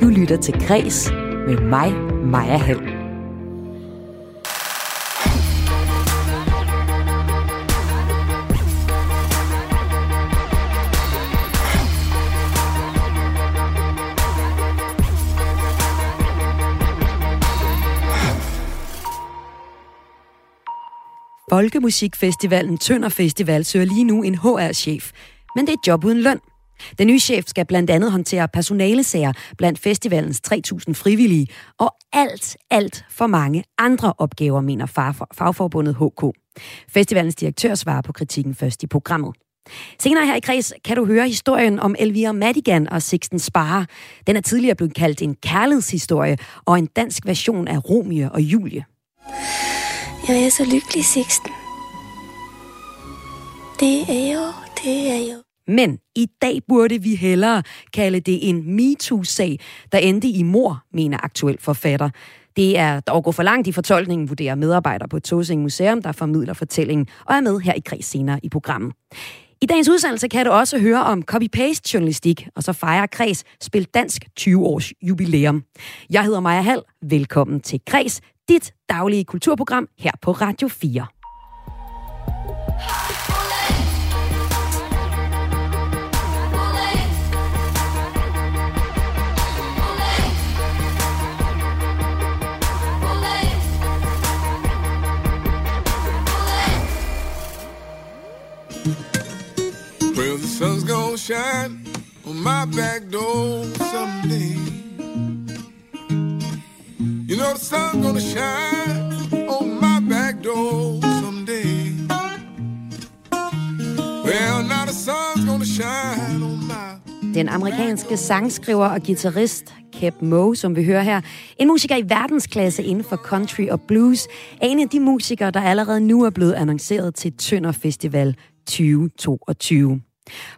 Du lytter til Græs med mig, Maja Hall. Folkemusikfestivalen Tønder Festival søger lige nu en HR-chef, men det er et job uden løn. Den nye chef skal blandt andet håndtere personalesager blandt festivalens 3.000 frivillige, og alt, alt for mange andre opgaver, mener fagforbundet HK. Festivalens direktør svarer på kritikken først i programmet. Senere her i kreds kan du høre historien om Elvira Madigan og Sixten Spare. Den er tidligere blevet kaldt en kærlighedshistorie og en dansk version af Romeo og Julie. Jeg er så lykkelig, Sixten. Det er jo, det er jo. Men i dag burde vi hellere kalde det en MeToo-sag, der endte i mor, mener aktuel forfatter. Det er dog gå for langt i fortolkningen, vurderer medarbejder på Tosing Museum, der formidler fortællingen og er med her i kreds senere i programmet. I dagens udsendelse kan du også høre om copy-paste-journalistik, og så fejrer Kreds Spil Dansk 20-års jubilæum. Jeg hedder Maja Hall. Velkommen til Kreds, dit daglige kulturprogram her på Radio 4. Well, the sun's gonna shine on my back door someday. You know the sun's gonna shine on my back door someday. Well, now the sun's gonna shine on my... Den amerikanske sangskriver og guitarist Kep Mo, som vi hører her, en musiker i verdensklasse inden for country og blues, er en af de musikere, der allerede nu er blevet annonceret til Tønder Festival 2022.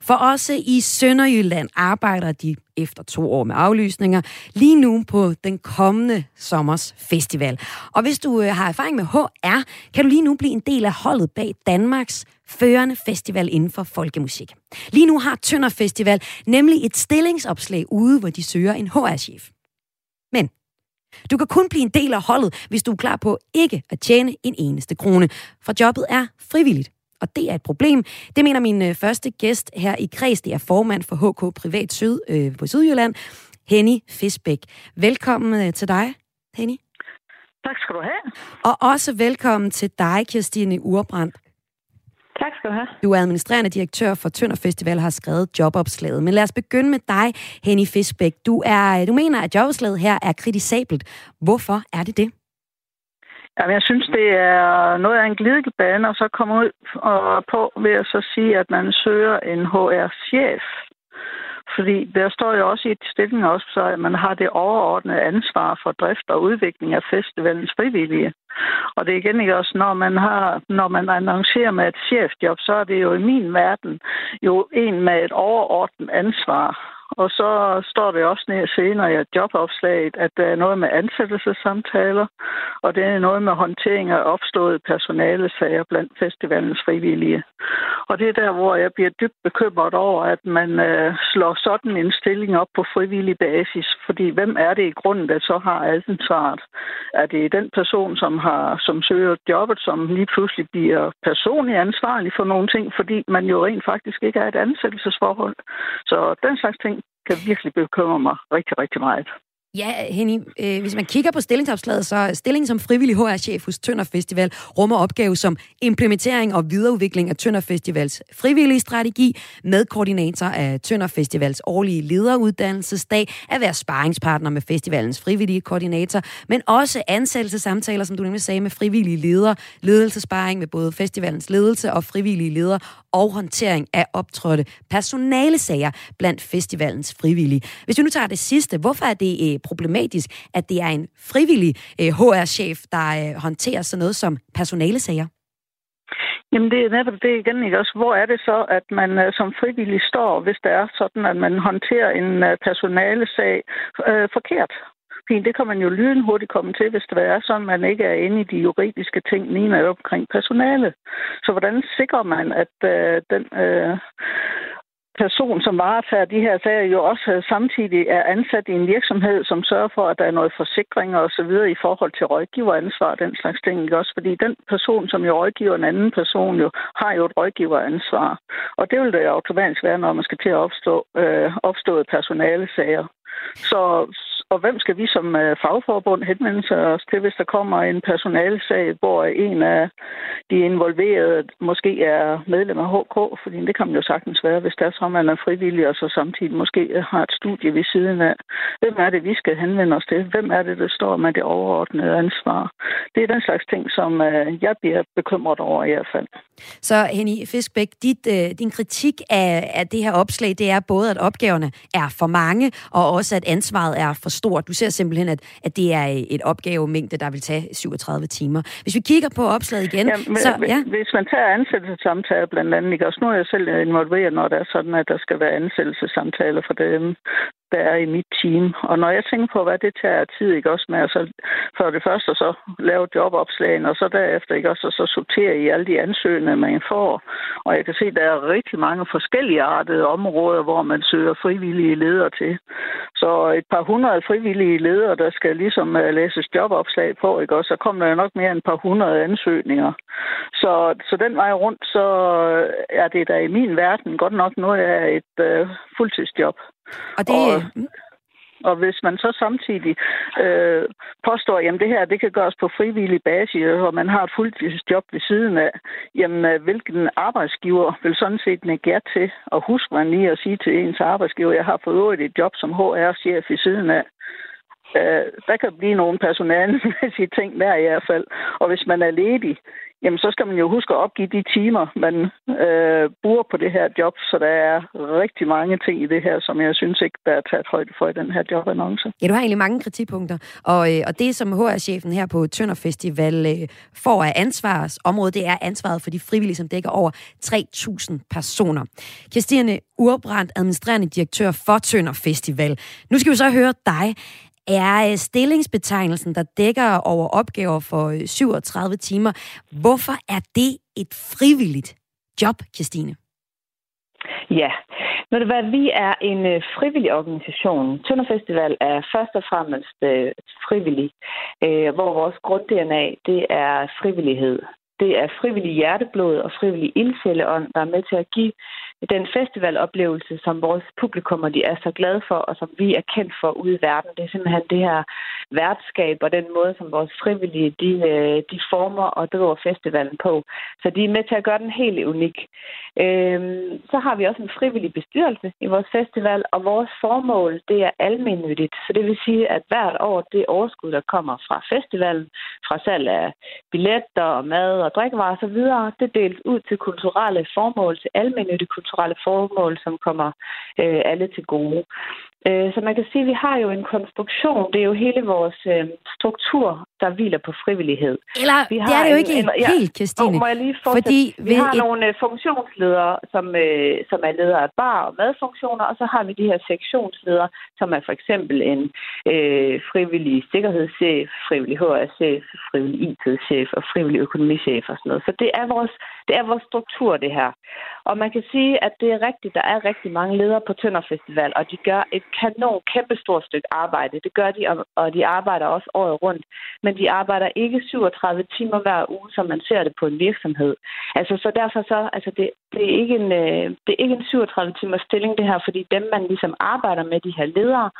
For også i Sønderjylland arbejder de efter to år med aflysninger lige nu på den kommende sommers festival. Og hvis du øh, har erfaring med HR, kan du lige nu blive en del af holdet bag Danmarks førende festival inden for folkemusik. Lige nu har Tønder Festival nemlig et stillingsopslag ude, hvor de søger en HR-chef. Men du kan kun blive en del af holdet, hvis du er klar på ikke at tjene en eneste krone, for jobbet er frivilligt og det er et problem. Det mener min øh, første gæst her i Kreds, det er formand for HK Privat Syd øh, på Sydjylland, Henny Fisbæk. Velkommen øh, til dig, Henny. Tak skal du have. Og også velkommen til dig, Kirstine Urbrandt. Tak skal du have. Du er administrerende direktør for Tønder Festival og har skrevet jobopslaget. Men lad os begynde med dig, Henny Fisbæk. Du, er, du mener, at jobopslaget her er kritisabelt. Hvorfor er det det? Jamen, jeg synes, det er noget af en glidebane, og så komme ud og på ved at så sige, at man søger en HR-chef. Fordi der står jo også i stillingen også, så at man har det overordnede ansvar for drift og udvikling af festivalens frivillige. Og det er igen ikke også, når man har, når man annoncerer med et chefjob, så er det jo i min verden jo en med et overordnet ansvar. Og så står det også ned senere i jobopslaget, at der er noget med ansættelsessamtaler, og det er noget med håndtering af opståede personalesager blandt festivalens frivillige. Og det er der, hvor jeg bliver dybt bekymret over, at man øh, slår sådan en stilling op på frivillig basis. Fordi hvem er det i grunden, der så har ansvaret? Er det den person, som har som søger jobbet, som lige pludselig bliver personligt ansvarlig for nogle ting, fordi man jo rent faktisk ikke er et ansættelsesforhold? Så den slags ting kan virkelig bekymre mig rigtig, rigtig meget. Ja, Henning, øh, hvis man kigger på stillingsopslaget, så stillingen som frivillig HR-chef hos Tønder Festival rummer opgave som implementering og videreudvikling af Tønder Festivals frivillige strategi, med koordinator af Tønder Festivals årlige lederuddannelsesdag, at være sparringspartner med festivalens frivillige koordinator, men også ansættelsesamtaler, som du nemlig sagde, med frivillige ledere, ledelsesparring med både festivalens ledelse og frivillige ledere, og håndtering af optrådte personalesager blandt festivalens frivillige. Hvis vi nu tager det sidste, hvorfor er det øh, problematisk, at det er en frivillig øh, HR-chef, der øh, håndterer sådan noget som personalesager? Jamen det er netop det igen, ikke også? Hvor er det så, at man øh, som frivillig står, hvis det er sådan, at man håndterer en øh, personalesag øh, forkert? Fordi det kan man jo lynhurtigt komme til, hvis det er sådan, man ikke er inde i de juridiske ting, lige omkring personale. Så hvordan sikrer man, at øh, den øh, person, som varetager de her sager, jo også øh, samtidig er ansat i en virksomhed, som sørger for, at der er noget forsikring og så videre i forhold til rådgiveransvar og den slags ting. Ikke? Også fordi den person, som jo rådgiver en anden person, jo har jo et rådgiveransvar. Og det vil det jo automatisk være, når man skal til at opstå øh, opstået personalesager. Så, og hvem skal vi som øh, fagforbund henvende sig os til, hvis der kommer en personalsag, hvor en af de involverede måske er medlem af HK? Fordi det kan man jo sagtens være, hvis der er så, man er frivillig, og så samtidig måske har et studie ved siden af. Hvem er det, vi skal henvende os til? Hvem er det, der står med det overordnede ansvar? Det er den slags ting, som øh, jeg bliver bekymret over i hvert fald. Så Henny Fiskbæk, dit, øh, din kritik af, af det her opslag, det er både, at opgaverne er for mange, og også, at ansvaret er for stort. Du ser simpelthen, at, at det er et opgavemængde, der vil tage 37 timer. Hvis vi kigger på opslaget igen... Ja, men, så, ja. Hvis man tager ansættelsessamtaler blandt andet, ikke? også nu er jeg selv involveret, når det er sådan, at der skal være ansættelsessamtaler for dem, der er i mit team. Og når jeg tænker på, hvad det tager tid, ikke også med at så for det første så lave jobopslagene, og så derefter ikke også så sortere i alle de ansøgninger, man får. Og jeg kan se, at der er rigtig mange forskellige artede områder, hvor man søger frivillige ledere til. Så et par hundrede frivillige ledere, der skal ligesom øh, læses jobopslag på, ikke også, så kommer der nok mere end et par hundrede ansøgninger. Så, så den vej rundt, så øh, er det da i min verden godt nok noget af et øh, fuldtidsjob. Og det... Og, og hvis man så samtidig øh, påstår, at det her det kan gøres på frivillig basis, og man har et fuldtidsjob ved siden af, jamen øh, hvilken arbejdsgiver vil sådan set nægge til at huske man lige at sige til ens arbejdsgiver, jeg har fået et job som HR-chef i siden af. Øh, der kan blive nogle personalemæssige ting der i hvert fald. Og hvis man er ledig, jamen så skal man jo huske at opgive de timer, man øh, bruger på det her job. Så der er rigtig mange ting i det her, som jeg synes ikke, der er taget højde for i den her jobannonce. Ja, du har egentlig mange kritikpunkter. Og, øh, og det, som HR-chefen her på Tønder Festival øh, får af ansvarsområde, det er ansvaret for de frivillige, som dækker over 3.000 personer. Kirstine Urbrandt, administrerende direktør for Tønder Festival. Nu skal vi så høre dig er øh, stillingsbetegnelsen, der dækker over opgaver for øh, 37 timer. Hvorfor er det et frivilligt job, Christine? Ja, når det var, vi er en øh, frivillig organisation. Tønder Festival er først og fremmest øh, frivillig, øh, hvor vores grund-DNA, det er frivillighed. Det er frivillig hjerteblod og frivillig ildsjæleånd, der er med til at give den festivaloplevelse, som vores publikummer de er så glade for, og som vi er kendt for ude i verden. Det er simpelthen det her værtskab og den måde, som vores frivillige de, øh, de former og driver festivalen på. Så de er med til at gøre den helt unik. Øhm, så har vi også en frivillig bestyrelse i vores festival, og vores formål det er almennyttigt. Så det vil sige, at hvert år det overskud, der kommer fra festivalen, fra salg af billetter og mad og drikkevarer osv., det deles ud til kulturelle formål, til almennyttige kulturelle formål, som kommer øh, alle til gode. Øh, så man kan sige, at vi har jo en konstruktion. Det er jo hele vores øh, struktur, der hviler på frivillighed. Eller vi har det er det jo ikke en, en, helt, Christine. må jeg lige Fordi vi har et... nogle øh, funktionsledere, som, øh, som er ledere af bar- og madfunktioner, og så har vi de her sektionsledere, som er for eksempel en øh, frivillig sikkerhedschef, frivillig HR-chef, frivillig IT-chef og frivillig økonomichef og sådan noget. Så det er vores, det er vores struktur, det her. Og man kan sige, at det er rigtigt, der er rigtig mange ledere på Tønder Festival, og de gør et kanon, kæmpestort stykke arbejde. Det gør de, og de arbejder også året rundt. Men de arbejder ikke 37 timer hver uge, som man ser det på en virksomhed. Altså, så derfor så, altså det, det, er ikke en, øh, det er ikke en 37 timers stilling, det her, fordi dem, man ligesom arbejder med, de her ledere,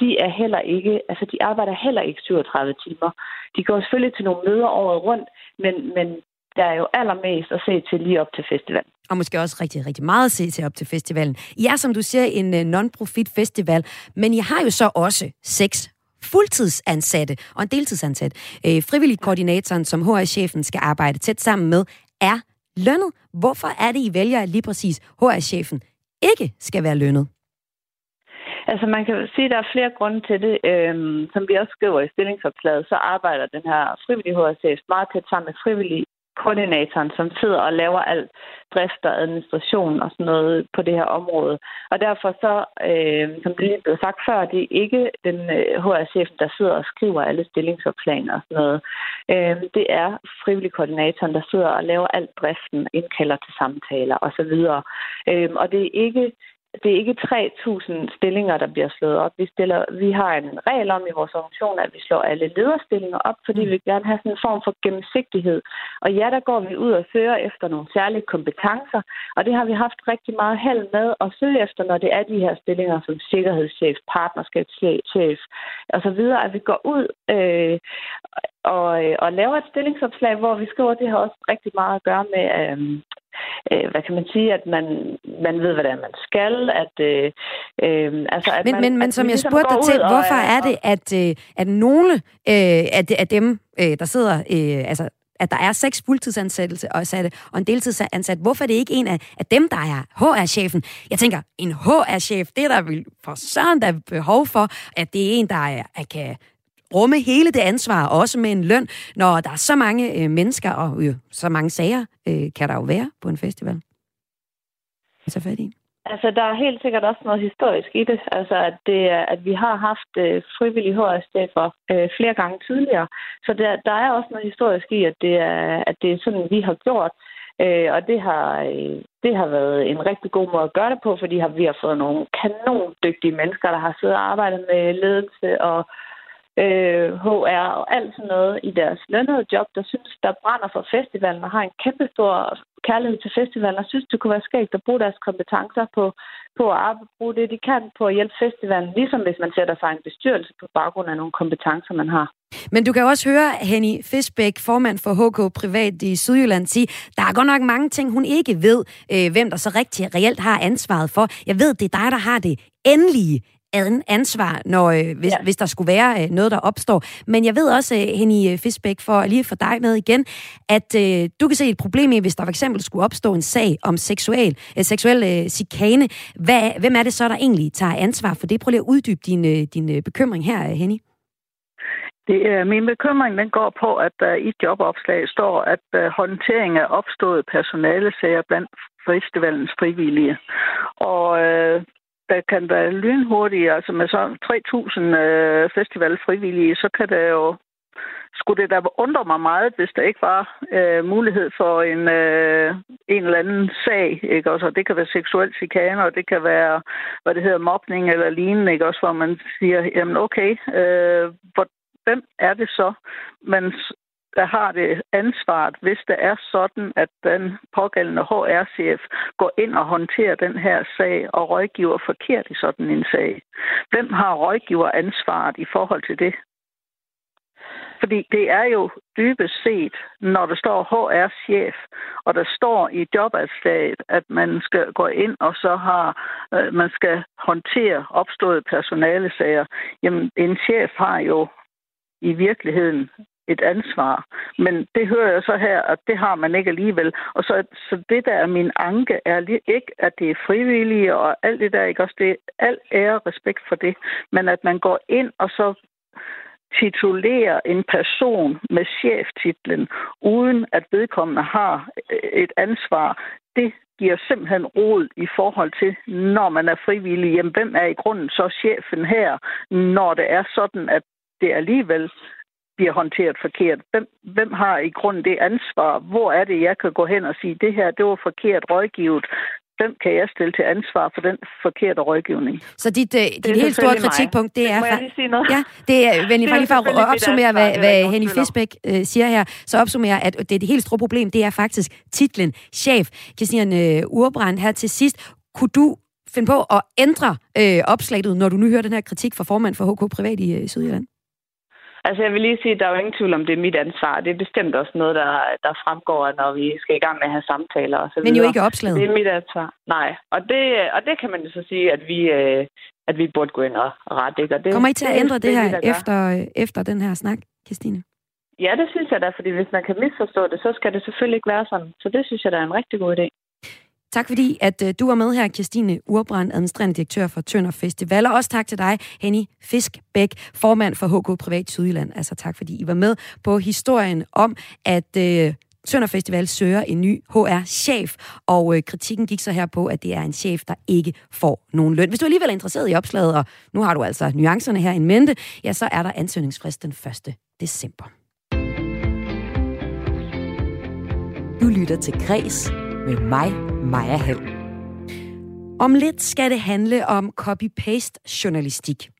de er heller ikke, altså de arbejder heller ikke 37 timer. De går selvfølgelig til nogle møder året rundt, men, men der er jo allermest at se til lige op til festivalen. Og måske også rigtig, rigtig meget at se til op til festivalen. I er, som du siger, en øh, non-profit festival, men I har jo så også seks fuldtidsansatte og en deltidsansat. Øh, frivillig koordinatoren, som HR-chefen skal arbejde tæt sammen med, er lønnet. Hvorfor er det, I vælger, at lige præcis HR-chefen ikke skal være lønnet? Altså man kan sige, at der er flere grunde til det. Øhm, som vi også skriver i stillingsopslaget, så arbejder den her frivillige HR-chef meget tæt sammen med frivillige koordinatoren, som sidder og laver alt drift og administration og sådan noget på det her område. Og derfor så, øh, som det lige blev sagt før, det er ikke den øh, HR-chefen, der sidder og skriver alle stillingsopslagene og sådan noget. Øh, det er frivillig koordinatoren, der sidder og laver alt driften, indkalder til samtaler osv. Øh, og det er ikke det er ikke 3.000 stillinger, der bliver slået op. Vi, stiller, vi har en regel om i vores organisation, at vi slår alle lederstillinger op, fordi vi vil gerne have sådan en form for gennemsigtighed. Og ja, der går vi ud og søger efter nogle særlige kompetencer, og det har vi haft rigtig meget held med at søge efter, når det er de her stillinger som sikkerhedschef, partnerskabschef osv., at vi går ud øh, og, og laver et stillingsopslag, hvor vi skriver, at det har også rigtig meget at gøre med øh, øh, hvad kan man sige, at man, man ved, hvad det er, man skal. At, øh, øh, altså, at men, man, men, men som jeg ligesom spurgte dig til, hvorfor og, er det, at, øh, at nogle øh, af, af dem, øh, der sidder, øh, altså at der er seks fuldtidsansatte og en deltidsansat. Hvorfor er det ikke en af, af dem, der er HR-chefen? Jeg tænker, en HR-chef, det er der vil for søren, der er behov for, at det er en, der er, er, kan rumme hele det ansvar, også med en løn, når der er så mange øh, mennesker og øh, så mange sager, øh, kan der jo være på en festival. Så fat i. Altså, der er helt sikkert også noget historisk i det. Altså, at, det, at vi har haft øh, frivillige HR-chefer øh, flere gange tidligere. Så der, der er også noget historisk i, at det er, at det er sådan, vi har gjort. Øh, og det har, øh, det har været en rigtig god måde at gøre det på, fordi vi har fået nogle kanondygtige mennesker, der har siddet og arbejdet med ledelse og øh, HR og alt sådan noget i deres lønnede job, der synes, der brænder for festivalen og har en kæmpe stor kærlighed til festivalen og synes, det kunne være skægt at bruge deres kompetencer på, på at arbejde, bruge det, de kan på at hjælpe festivalen, ligesom hvis man sætter sig en bestyrelse på baggrund af nogle kompetencer, man har. Men du kan også høre Henny Fisbæk, formand for HK Privat i Sydjylland, sige, der er godt nok mange ting, hun ikke ved, øh, hvem der så rigtig reelt har ansvaret for. Jeg ved, det er dig, der har det endelige ansvar, når, øh, hvis, ja. hvis der skulle være øh, noget, der opstår. Men jeg ved også, øh, Henny Fisbæk, for lige for dig med igen, at øh, du kan se et problem i, hvis der for eksempel skulle opstå en sag om seksuel, øh, seksuel øh, chikane. Hvad, hvem er det så, der egentlig tager ansvar for det? Prøv lige at uddybe din, øh, din øh, bekymring her, Henny. Det, øh, min bekymring den går på, at der i jobopslag står, at øh, håndtering af opstået personalesager blandt festivalens frivillige. Og øh, der kan være lynhurtige, altså med så 3.000 øh, festivalfrivillige, så kan det jo skulle det da undre mig meget, hvis der ikke var øh, mulighed for en, øh, en eller anden sag. Ikke? Også, det kan være seksuel chikane, og det kan være, hvad det hedder, mobning eller lignende, ikke? Også, hvor man siger, jamen okay, øh, hvor, hvem er det så, man der har det ansvaret, hvis det er sådan, at den pågældende HR-chef går ind og håndterer den her sag og rådgiver forkert i sådan en sag. Hvem har rådgiver ansvaret i forhold til det? Fordi det er jo dybest set, når der står HR-chef, og der står i jobadslaget, at man skal gå ind og så har, øh, man skal håndtere opståede personalesager. Jamen, en chef har jo i virkeligheden et ansvar. Men det hører jeg så her, at det har man ikke alligevel. Og så, så det, der er min anke, er ikke, at det er frivillige og alt det der, ikke også det er al ære og respekt for det, men at man går ind og så titulerer en person med cheftitlen, uden at vedkommende har øh, et ansvar, det giver simpelthen råd i forhold til, når man er frivillig. Jamen, hvem er i grunden så chefen her, når det er sådan, at det alligevel bliver håndteret forkert. Hvem, hvem har i grunden det ansvar? Hvor er det, jeg kan gå hen og sige, det her, det var forkert rådgivet. Hvem kan jeg stille til ansvar for den forkerte rådgivning? Så dit, uh, dit helt store kritikpunkt, det er... Må jeg lige sige noget? Ja, det er, ven, det er for at opsummere, hvad, hvad Henny Fisbæk uh, siger her, så opsummerer, at det, det helt store problem, det er faktisk titlen chef. Christian uh, Urbrand her til sidst. Kunne du finde på at ændre øh, opslaget, når du nu hører den her kritik fra formand for HK Privat i øh, Sydjylland? Altså, jeg vil lige sige, at der er jo ingen tvivl om, det er mit ansvar. Det er bestemt også noget, der, der fremgår, når vi skal i gang med at have samtaler og så Men jo ikke opslaget. Det er mit ansvar. Nej. Og det, og det kan man jo så sige, at vi, øh, at vi burde gå ind og rette. Og det, Kommer I til at ændre det, det her det, efter, efter den her snak, Christine? Ja, det synes jeg da, fordi hvis man kan misforstå det, så skal det selvfølgelig ikke være sådan. Så det synes jeg, der er en rigtig god idé. Tak fordi, at øh, du var med her, Kirstine Urbrand, administrerende direktør for Tønder Festival. Og også tak til dig, Henny Fiskbæk, formand for HK Privat Sydjylland. Altså tak, fordi I var med på historien om, at øh, Tønder Festival søger en ny HR-chef, og øh, kritikken gik så her på, at det er en chef, der ikke får nogen løn. Hvis du alligevel er interesseret i opslaget, og nu har du altså nuancerne her i mente, ja, så er der ansøgningsfrist den 1. december. Du lytter til Græs med mig, Maja Hall. Om lidt skal det handle om copy-paste-journalistik.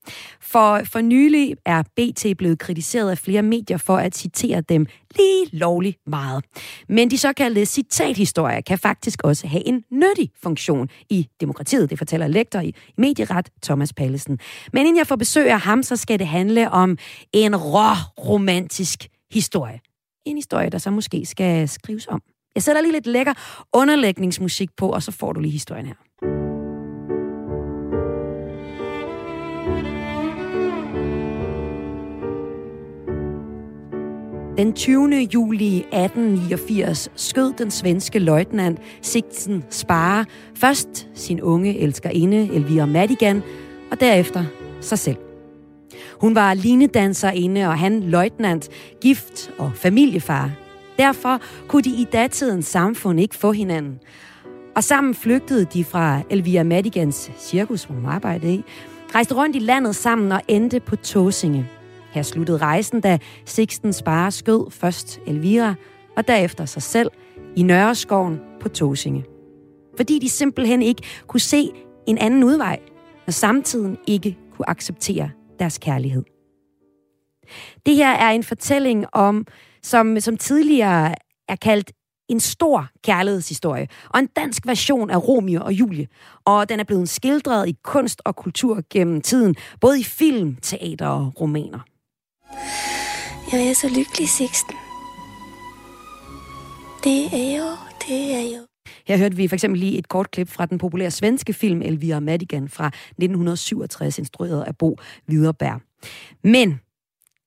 For for nylig er BT blevet kritiseret af flere medier for at citere dem lige lovligt meget. Men de såkaldte citathistorier kan faktisk også have en nyttig funktion i demokratiet, det fortæller lektor i medieret Thomas Pallesen. Men inden jeg får besøg af ham, så skal det handle om en rå romantisk historie. En historie, der så måske skal skrives om. Jeg sætter lige lidt lækker underlægningsmusik på, og så får du lige historien her. Den 20. juli 1889 skød den svenske løjtnant Sigtsen Spare først sin unge elskerinde Elvira Madigan, og derefter sig selv. Hun var linedanserinde, og han løjtnant, gift og familiefar. Derfor kunne de i datidens samfund ikke få hinanden. Og sammen flygtede de fra Elvira Madigans cirkus, hvor hun arbejdede i, rejste rundt i landet sammen og endte på Tåsinge. Her sluttede rejsen, da Sixten Spare skød først Elvira, og derefter sig selv i Nørreskoven på Tåsinge. Fordi de simpelthen ikke kunne se en anden udvej, og samtidig ikke kunne acceptere deres kærlighed. Det her er en fortælling om, som, som tidligere er kaldt en stor kærlighedshistorie, og en dansk version af Romeo og Julie. Og den er blevet skildret i kunst og kultur gennem tiden, både i film, teater og romaner. Jeg er så lykkelig, Sixten. Det er jo, det er jo. Her hørte vi for eksempel lige et kort klip fra den populære svenske film Elvira Madigan fra 1967, instrueret af Bo Widerberg. Men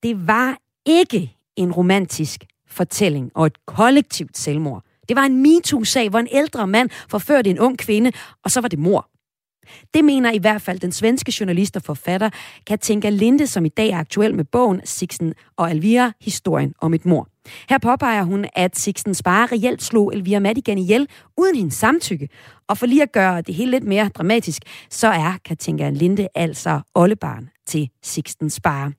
det var ikke en romantisk fortælling og et kollektivt selvmord. Det var en MeToo-sag, hvor en ældre mand forførte en ung kvinde, og så var det mor. Det mener i hvert fald den svenske journalist og forfatter Katinka Linde, som i dag er aktuel med bogen Sixten og Elvira, historien om et mor. Her påpeger hun, at Sixten Spare reelt slog Elvira Madigan ihjel uden hendes samtykke. Og for lige at gøre det hele lidt mere dramatisk, så er Katinka Linde altså oldebarn til Sixten Spare.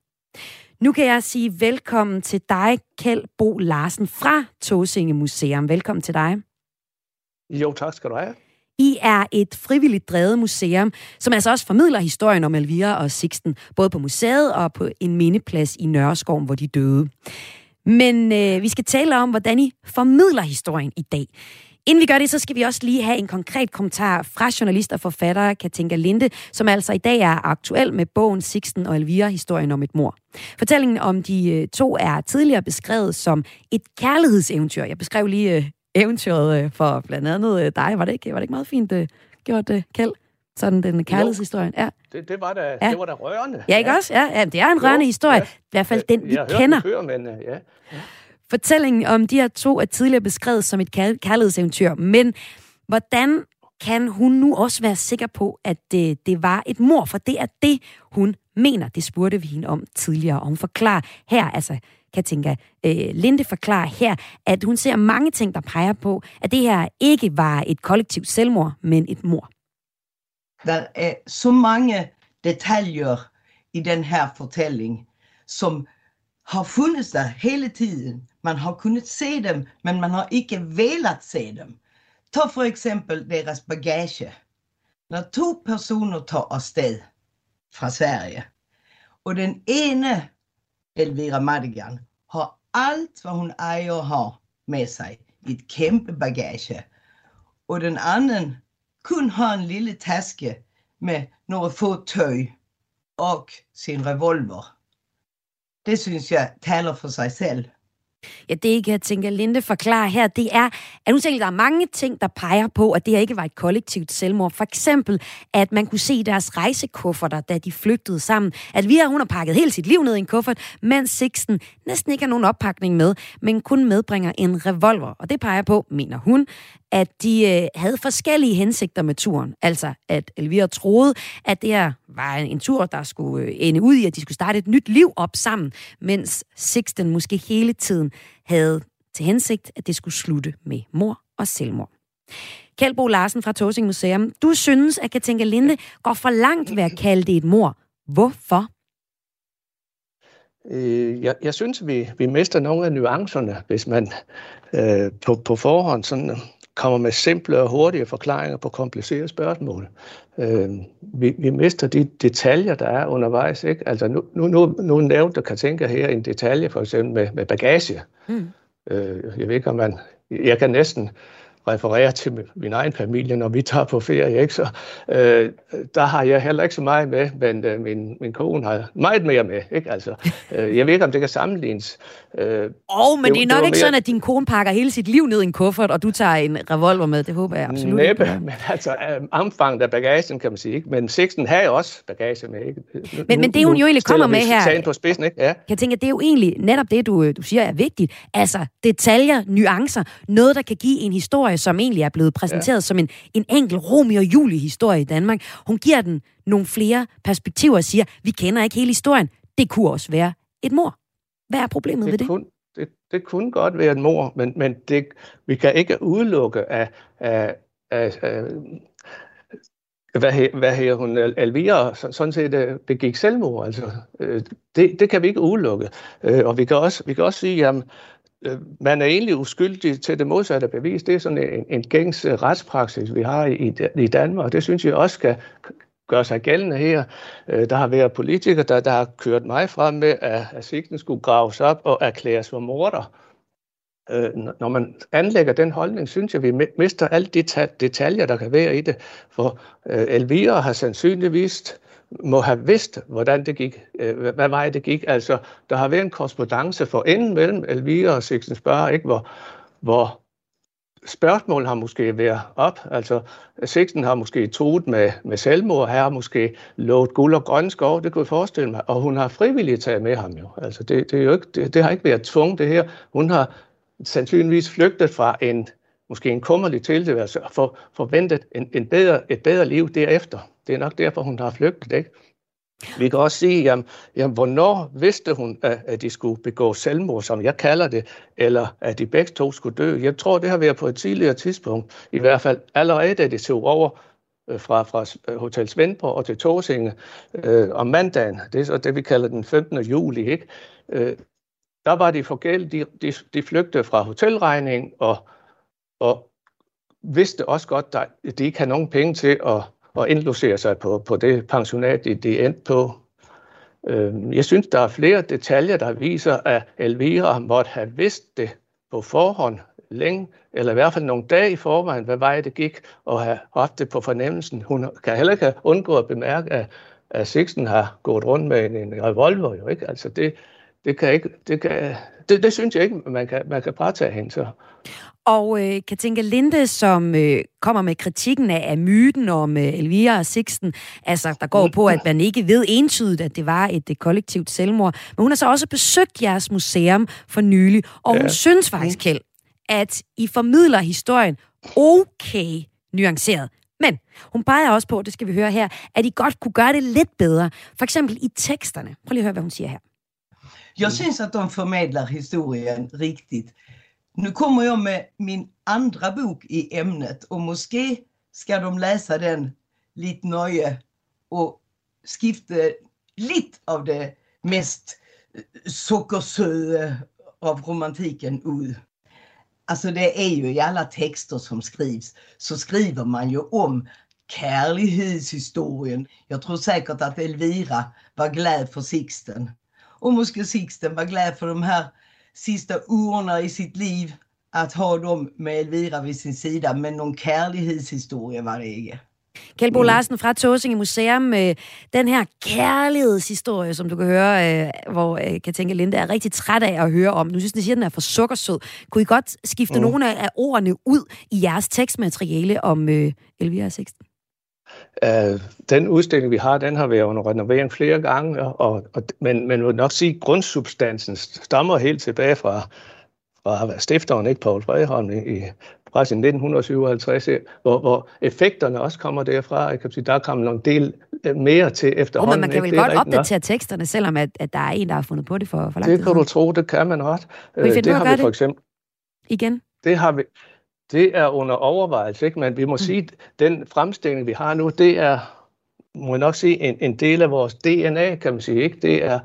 Nu kan jeg sige velkommen til dig, Kjeld Bo Larsen fra Tåsinge Museum. Velkommen til dig. Jo, tak skal du have. I er et frivilligt drevet museum, som altså også formidler historien om Elvira og Sixten, både på museet og på en mindeplads i Nørreskoven, hvor de døde. Men øh, vi skal tale om, hvordan I formidler historien i dag. Inden vi gør det, så skal vi også lige have en konkret kommentar fra journalist og forfatter Katinka Linde, som altså i dag er aktuel med bogen Sixten og Elvira, historien om et mor. Fortællingen om de øh, to er tidligere beskrevet som et kærlighedseventyr. Jeg beskrev lige øh, eventyret øh, for blandt andet dig. Var det ikke, var det ikke meget fint gjort, Kjeld? Sådan den kærlighedshistorien. Ja. Det, det, var da, ja. det var da rørende. Ja, ikke ja. også? Ja, ja, det er en rørende jo, historie. Ja. I hvert fald den, vi jeg kender. Før, men, ja. ja. Fortællingen om de her to er tidligere beskrevet som et kærlighedseventyr, men hvordan kan hun nu også være sikker på, at det, det var et mor? For det er det, hun mener. Det spurgte vi hende om tidligere, og hun forklarer her, altså Katinka øh, Linde forklarer her, at hun ser mange ting, der peger på, at det her ikke var et kollektivt selvmord, men et mor. Der er så mange detaljer i den her fortælling, som har fundet sig hele tiden. Man har kunnet se dem, men man har ikke velat se dem. Ta for eksempel deres bagage. Når to personer tager afsted fra Sverige, og den ene Elvira Madigan har alt, hvad hun ejer og har med sig i et kæmpe bagage. Og den anden kun har en lille taske med nogle få tøj og sin revolver. Det synes jeg taler for sig selv. Ja, det ikke, jeg tænker, Linde forklarer her, det er, at hun tænker, der er mange ting, der peger på, at det her ikke var et kollektivt selvmord. For eksempel, at man kunne se deres rejsekufferter, da de flygtede sammen. At vi hun har pakket hele sit liv ned i en kuffert, mens Sixten næsten ikke har nogen oppakning med, men kun medbringer en revolver. Og det peger på, mener hun, at de øh, havde forskellige hensigter med turen. Altså, at Elvira troede, at det her var en tur, der skulle øh, ende ud i, at de skulle starte et nyt liv op sammen, mens Sixten måske hele tiden havde til hensigt, at det skulle slutte med mor og selvmord. Kjeldbo Larsen fra Tåsing Museum, du synes, at Katinka Linde går for langt ved at kalde det et mor. Hvorfor? Øh, jeg, jeg synes, vi, vi mister nogle af nuancerne, hvis man øh, på, på forhånd sådan kommer med simple og hurtige forklaringer på komplicerede spørgsmål. Øh, vi, vi mister de detaljer, der er undervejs. Ikke? Altså nu, nu, nu, nu nævnte kan tænke her en detalje, for eksempel med, med bagage. Mm. Øh, jeg ved ikke, om man... Jeg kan næsten referere til min egen familie, når vi tager på ferie. Ikke? Så, øh, der har jeg heller ikke så meget med, men øh, min, min kone har meget mere med. Ikke? Altså, øh, jeg ved ikke, om det kan sammenlignes. Øh, oh, men det, det er nok det ikke mere... sådan, at din kone pakker hele sit liv ned i en kuffert, og du tager en revolver med. Det håber jeg absolut Næppe, ikke. men altså øh, omfanget af bagagen, kan man sige. Ikke? Men Sixten har jo også bagage med. Ikke? Nu, men, men det, hun jo egentlig kommer med her... på spidsen, ikke? Ja. Jeg tænker, det er jo egentlig netop det, du, du siger er vigtigt. Altså, detaljer, nuancer, noget, der kan give en historie, som egentlig er blevet præsenteret ja. som en, en enkel Romeo og Julie-historie i Danmark. Hun giver den nogle flere perspektiver og siger, vi kender ikke hele historien. Det kunne også være et mor. Hvad er problemet det ved det? Kun, det? Det kunne godt være et mor, men, men det, vi kan ikke udelukke af, af, af, af hvad, hvad her hun, Elvira, sådan set øh, begik selvmord. Altså, øh, det, det kan vi ikke udelukke. Øh, og vi kan også, vi kan også sige, at Øh, Øh, man er egentlig uskyldig til det modsatte bevis. Det er sådan en, en gængs øh, retspraksis, vi har i, i Danmark, og det synes jeg også skal gør sig gældende her. Øh, der har været politikere, der, der har kørt mig frem med, at, at sigten skulle graves op og erklæres for morder. Når man anlægger den holdning, synes jeg, vi mister alle de detaljer, der kan være i det. For Elvira har sandsynligvis må have vidst, hvordan det gik, øh, hvad vej det gik. Altså, der har været en korrespondence for enden mellem Elvira og Sixten Spørger, ikke? Hvor, hvor spørgsmål har måske været op. Altså, Sixten har måske troet med, med selvmord, her har måske lovet guld og grønne skov, det kunne jeg forestille mig, og hun har frivilligt taget med ham jo. Altså, det, det, er jo ikke, det, det har ikke været tvunget, det her. Hun har sandsynligvis flygtet fra en, måske en kummerlig tilværelse og for, forventet en, en bedre, et bedre liv derefter. Det er nok derfor, hun har flygtet, ikke? Vi kan også sige, jamen, jamen, hvornår vidste hun, at, at de skulle begå selvmord, som jeg kalder det, eller at de begge to skulle dø? Jeg tror, det har været på et tidligere tidspunkt, i hvert fald allerede, da de tog over øh, fra, fra øh, Hotel Svendborg og til Torsinge øh, om mandagen. Det er så det, vi kalder den 15. juli. Ikke? Øh, der var de forgældt, de, de, de flygtede fra hotelregning og, og vidste også godt, at de ikke havde nogen penge til at at indlogere sig på, på det pensionat, de, endte på. Øhm, jeg synes, der er flere detaljer, der viser, at Elvira måtte have vidst det på forhånd længe, eller i hvert fald nogle dage i forvejen, hvad vej det gik, og have haft det på fornemmelsen. Hun kan heller ikke undgå at bemærke, at, at Sixten har gået rundt med en, en revolver. Jo, ikke? Altså det, det, kan ikke, det, kan, det, det synes jeg ikke, man kan, man kan bare tage hende så. Og øh, Katinka Linde, som øh, kommer med kritikken af, af myten om øh, Elvira og Sixten, altså der går på, at man ikke ved entydigt, at det var et, et kollektivt selvmord. Men hun har så også besøgt jeres museum for nylig, og hun ja. synes faktisk, Kjeld, at I formidler historien okay nuanceret. Men hun peger også på, det skal vi høre her, at I godt kunne gøre det lidt bedre. For eksempel i teksterne. Prøv lige at høre, hvad hun siger her. Jag syns att de förmedlar historien riktigt. Nu kommer jag med min andra bok i ämnet och måske ska de läsa den lite nöje och skifta lite av det mest øh, sockersöda av romantiken ut. Alltså det är ju i alla texter som skrivs så skriver man ju om kärlekshistorien. Jag tror säkert att Elvira var glad för Sixten. Och måske Sixten var glad för de här sista åren i sitt liv att ha dem med Elvira vid sin sida, men någon kærlighedshistorie var det ikke. Kjeld Bo mm. Larsen fra Tåsinge Museum, med den her kærlighedshistorie, som du kan høre, øh, hvor øh, Katinka Linde er rigtig træt af at høre om. Nu synes jeg, siger, at den er for sukkersød. Kunne I godt skifte mm. nogle af ordene ud i jeres tekstmateriale om øh, Elvira 16? Uh, den udstilling, vi har, den har været under renovering flere gange, og, og, men man vil nok sige, at grundsubstansen stammer helt tilbage fra, fra stifteren, ikke Paul Fredholm, i, i 1957, hvor, hvor effekterne også kommer derfra. Jeg kan sige, der kommer nogle del øh, mere til efterhånden. Oh, men man kan vel godt opdatere teksterne, selvom at, at der er en, der har fundet på det for, for lang tid Det kan du tro, det kan man også. Kan vi øh, det har vi for eksempel. Igen? Det har vi, det er under overvejelse, ikke? men vi må mm. sige, at den fremstilling, vi har nu, det er, må jeg nok sige, en, en del af vores DNA, kan man sige. Ikke? Det, er,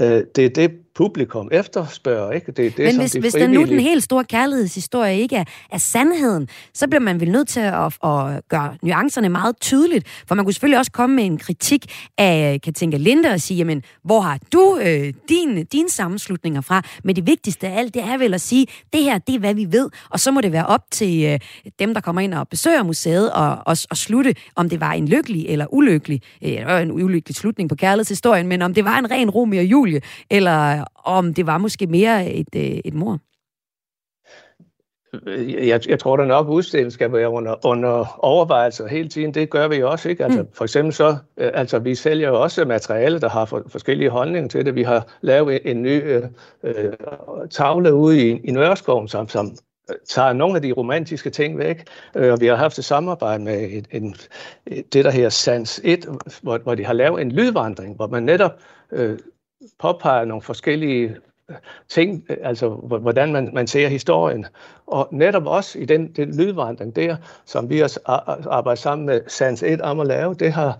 øh, det er det publikum efterspørger. Ikke? Det er det, Men som hvis, de hvis der nu den helt store kærlighedshistorie ikke er, er sandheden, så bliver man vel nødt til at, at gøre nuancerne meget tydeligt. For man kunne selvfølgelig også komme med en kritik af Katinka Linde og sige, jamen, hvor har du øh, din, dine sammenslutninger fra? Men det vigtigste af alt, det er vel at sige, det her, det er, hvad vi ved, og så må det være op til øh, dem, der kommer ind og besøger museet, og, og, og slutte, om det var en lykkelig eller ulykkelig, øh, en ulykkelig slutning på kærlighedshistorien, men om det var en ren Romeo og Julie, eller om det var måske mere et, øh, et mor. Jeg, jeg tror da nok, at udstillingen skal være under, under overvejelse hele tiden. Det gør vi også, ikke? Altså, mm. For eksempel så, øh, altså vi sælger jo også materiale, der har for, forskellige holdninger til det. Vi har lavet en ny øh, øh, tavle ude i, i Nørreskoven, som, som tager nogle af de romantiske ting væk, øh, og vi har haft et samarbejde med et, en, det, der her Sans 1, hvor, hvor de har lavet en lydvandring, hvor man netop øh, påpeger nogle forskellige øh, ting, øh, altså hvordan man, man ser historien. Og netop også i den, den lydvandring der, som vi har arbejdet sammen med Sans 1 om at lave, det har,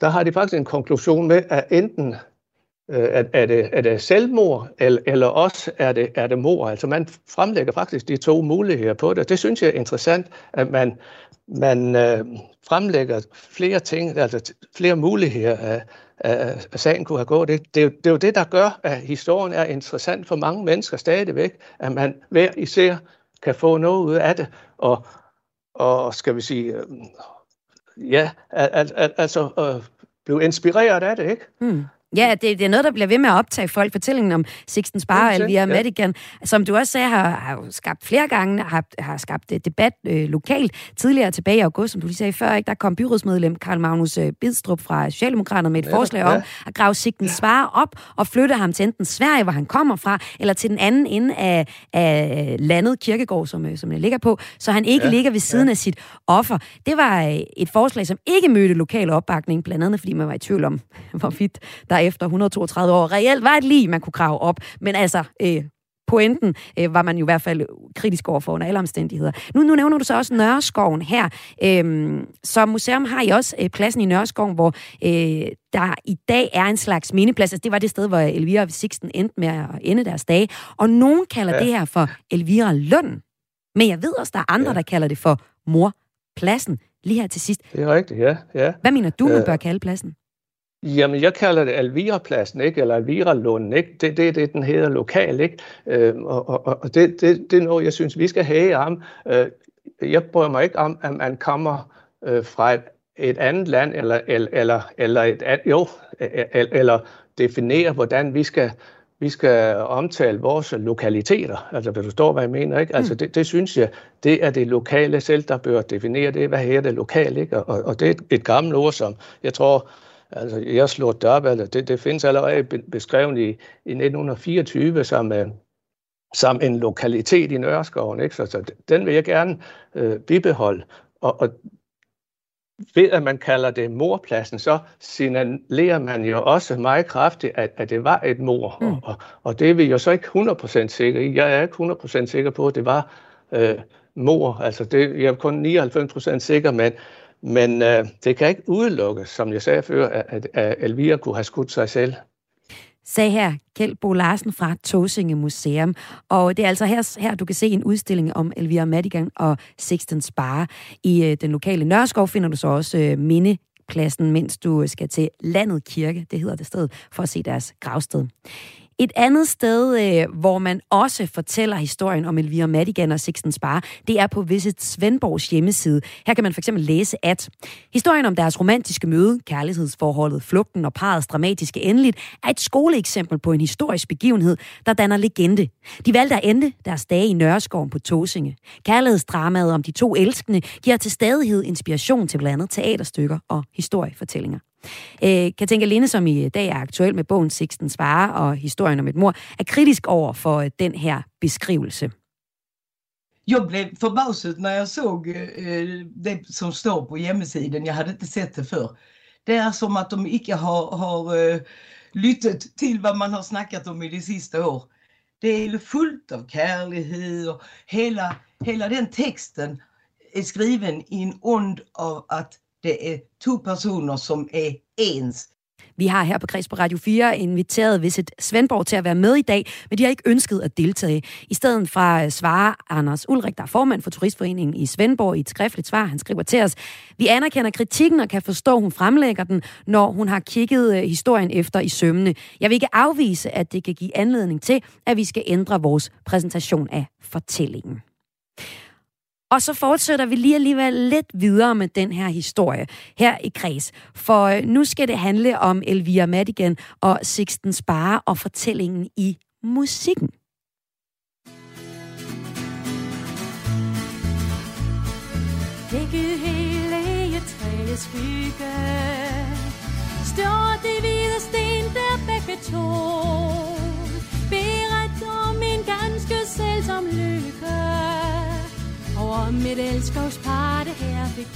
der har de faktisk en konklusion med, at enten øh, at, er, er, det, er det selvmord, eller, eller også er det, er det mor? Altså man fremlægger faktisk de to muligheder på det. Det synes jeg er interessant, at man, man øh, fremlægger flere ting, altså flere muligheder af, øh, sagen kunne have gået. Det, det, det er jo det, der gør, at historien er interessant for mange mennesker stadigvæk, at man hver især kan få noget ud af det, og, og skal vi sige, øh, ja, al, al, altså øh, blive inspireret af det, ikke? Mm. Ja, det, det er noget, der bliver ved med at optage folk. Fortællingen om Sixten Spar og Elvira ja. Madigan, som du også sagde, har, har skabt flere gange, har, har skabt debat øh, lokalt. Tidligere tilbage i august, som du lige sagde før, ikke, der kom byrådsmedlem Karl Magnus øh, Bidstrup fra Socialdemokraterne med et ja, forslag om ja. at grave Sixten ja. Spar op og flytte ham til enten Sverige, hvor han kommer fra, eller til den anden ende af, af landet Kirkegård, som, øh, som det ligger på, så han ikke ja. ligger ved siden ja. af sit offer. Det var øh, et forslag, som ikke mødte lokal opbakning, blandt andet fordi man var i tvivl om, hvorvidt der efter 132 år reelt var et lige, man kunne grave op. Men altså, øh, pointen øh, var man jo i hvert fald kritisk over for under alle omstændigheder. Nu, nu nævner du så også Nørreskoven her. Øhm, som museum har I også øh, pladsen i Nørreskoven, hvor øh, der i dag er en slags mindeplads. Altså, det var det sted, hvor Elvira og Sixten endte med at ende deres dage. Og nogen kalder ja. det her for Elvira Lund. Men jeg ved også, der er andre, ja. der kalder det for morpladsen. Lige her til sidst. Det er rigtigt, ja. ja. Hvad mener du, man øh, bør kalde pladsen? Jamen, jeg kalder det Alvira-pladsen, ikke? eller Alvira-lunden. Ikke? Det er det, det, den hedder lokal. Ikke? Øh, og og, og det, det, det er noget, jeg synes, vi skal have om. Øh, jeg bryder mig ikke om, at man kommer øh, fra et, et andet land, eller, eller, eller, eller, et, jo, eller definere, hvordan vi skal, vi skal omtale vores lokaliteter. Altså, hvis du forstår, hvad jeg mener, ikke? Altså, mm. det, det synes jeg, det er det lokale selv, der bør definere det. Hvad her det lokale, ikke? Og, og det er et, et gammelt ord, som jeg tror, Altså, jeg slår det op, altså, det, det findes allerede beskrevet i, i 1924 som, uh, som en lokalitet i Nørreskoven. Ikke? Så, så den vil jeg gerne uh, bibeholde. Og, og ved at man kalder det morpladsen, så signalerer man jo også meget kraftigt, at, at det var et mor. Mm. Og, og det er vi jo så ikke 100% sikker i. Jeg er ikke 100% sikker på, at det var uh, mor. Altså det, jeg er kun 99% sikker, men, men øh, det kan ikke udelukkes, som jeg sagde før, at, at Elvira kunne have skudt sig selv. Sag her Kjeld Bo Larsen fra Tåsinge Museum. Og det er altså her, her, du kan se en udstilling om Elvira Madigan og Sixten Spare. I øh, den lokale Nørreskov finder du så også øh, mindepladsen, mens du skal til Landet Kirke, det hedder det sted, for at se deres gravsted. Et andet sted, øh, hvor man også fortæller historien om Elvira Madigan og Sixten Spar, det er på Visit Svendborgs hjemmeside. Her kan man fx læse, at historien om deres romantiske møde, kærlighedsforholdet, flugten og parets dramatiske endeligt, er et skoleeksempel på en historisk begivenhed, der danner legende. De valgte at ende deres dage i Nørreskoven på Tåsinge. Kærlighedsdramaet om de to elskende giver til stadighed inspiration til blandt andet teaterstykker og historiefortællinger. Øh, Katinka Linde, som i dag er aktuel med bogen Sixtens Vare og historien om et mor, er kritisk over for øh, den her beskrivelse. Jag blev förbasad när jag såg eh, øh, det som står på hemsidan. Jag hade inte sett det förr. Det är som att de inte har, har eh, lyttet till vad man har snackat om i de sista år. Det är fullt av kärlighet och hela, hela den texten är skriven i en ond av att det er to personer som er ens. Vi har her på Kreds på Radio 4 inviteret Visit Svendborg til at være med i dag, men de har ikke ønsket at deltage. I stedet fra øh, svarer Anders Ulrik, der er formand for Turistforeningen i Svendborg, i et skriftligt svar. Han skriver til os, vi anerkender kritikken og kan forstå, at hun fremlægger den, når hun har kigget øh, historien efter i sømmene. Jeg vil ikke afvise, at det kan give anledning til, at vi skal ændre vores præsentation af fortællingen. Og så fortsætter vi lige alligevel lidt videre med den her historie her i Kreds. For øh, nu skal det handle om Elvira Madigan og Sixten Spare og fortællingen i musikken. Ikke hele træets skygge Står det hvide sten der begge to Beret om en ganske selvsom lykke over mit elskovspar, det her fik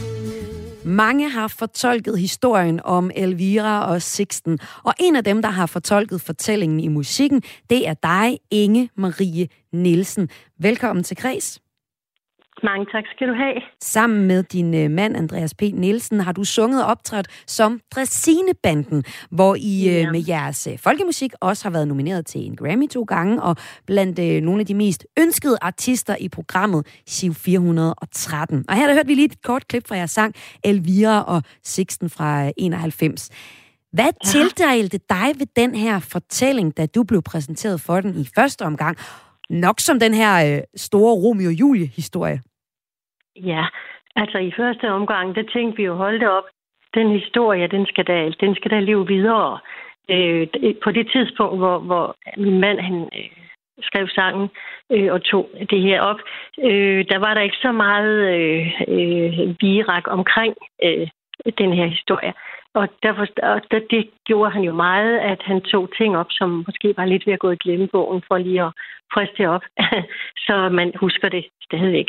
Mange har fortolket historien om Elvira og Sixten, og en af dem, der har fortolket fortællingen i musikken, det er dig, Inge Marie Nielsen. Velkommen til Kreds. Mange tak skal du have. Sammen med din øh, mand, Andreas P. Nielsen, har du sunget og optrådt som Dressinebanden, hvor I øh, ja. med jeres øh, folkemusik også har været nomineret til en Grammy to gange, og blandt øh, nogle af de mest ønskede artister i programmet Siv 413. Og her der hørte vi lige et kort klip fra jeres sang Elvira og Sixten fra 91. Hvad ja. tildelte dig ved den her fortælling, da du blev præsenteret for den i første omgang? Nok som den her øh, store Romeo og Julie-historie. Ja, altså i første omgang, der tænkte vi jo, hold det op, den historie, den skal da, den skal da leve videre. Øh, på det tidspunkt, hvor, hvor min mand han, øh, skrev sangen øh, og tog det her op, øh, der var der ikke så meget øh, øh, virak omkring øh, den her historie. Og, derfor, og det gjorde han jo meget, at han tog ting op, som måske var lidt ved at gå i glemmebogen, for lige at friske det op, så man husker det stadigvæk.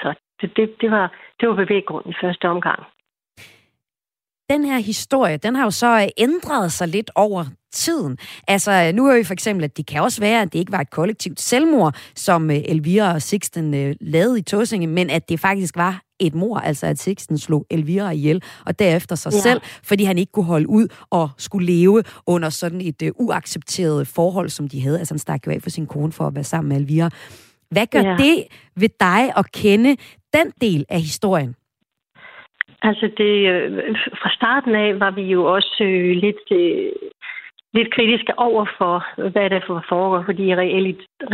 Så det, det, det, var, det var bevæggrunden i første omgang. Den her historie, den har jo så øh, ændret sig lidt over tiden. Altså, øh, nu er vi for eksempel, at det kan også være, at det ikke var et kollektivt selvmord, som øh, Elvira og Sixten lavede i Tåsinge, men at det faktisk var et mor, altså at Sixten slog Elvira ihjel, og derefter sig ja. selv, fordi han ikke kunne holde ud og skulle leve under sådan et uh, uaccepteret forhold, som de havde. Altså han stak jo af for sin kone for at være sammen med Elvira. Hvad gør ja. det ved dig at kende den del af historien? Altså det, øh, fra starten af var vi jo også øh, lidt, øh, lidt kritiske over for, hvad der foregår, fordi i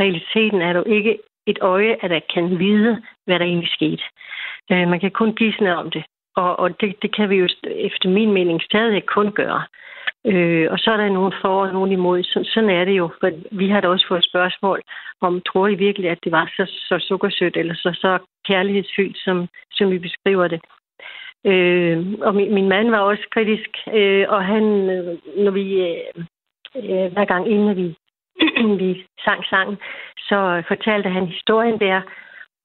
realiteten er der jo ikke et øje, at der kan vide, hvad der egentlig skete. Øh, man kan kun gisne om det, og, og det, det kan vi jo efter min mening stadig kun gøre. Øh, og så er der nogen for og nogen imod. Så, sådan er det jo. For vi har da også fået spørgsmål om, tror I virkelig, at det var så, så sukkersødt eller så, så kærlighedsfyldt, som, som vi beskriver det. Øh, og min, min mand var også kritisk, øh, og han, øh, når vi, øh, øh, hver gang inden vi, vi sang sangen, så fortalte han historien der,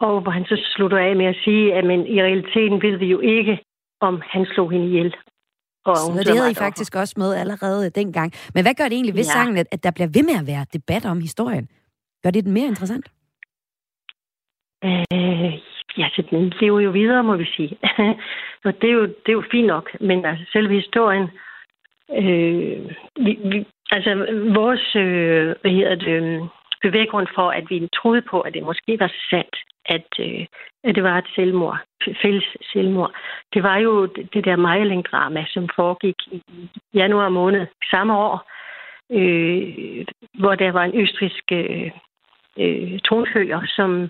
og hvor han så slutter af med at sige, at men i realiteten ved vi jo ikke, om han slog hende ihjel. Og så det havde I faktisk også med allerede dengang. Men hvad gør det egentlig ved ja. sangen, at der bliver ved med at være debat om historien? Gør det den mere interessant? Øh, ja, så den lever jo videre, må vi sige. og det er, jo, det er jo fint nok, men altså selve historien, øh, vi, vi, altså vores, øh, hvad hedder det, bevæggrund for, at vi troede på, at det måske var sandt, at, øh, at det var et selvmord, fælles selvmord. Det var jo det der Meiling-drama, som foregik i januar måned samme år, øh, hvor der var en østrisk øh, øh, tronfølger, som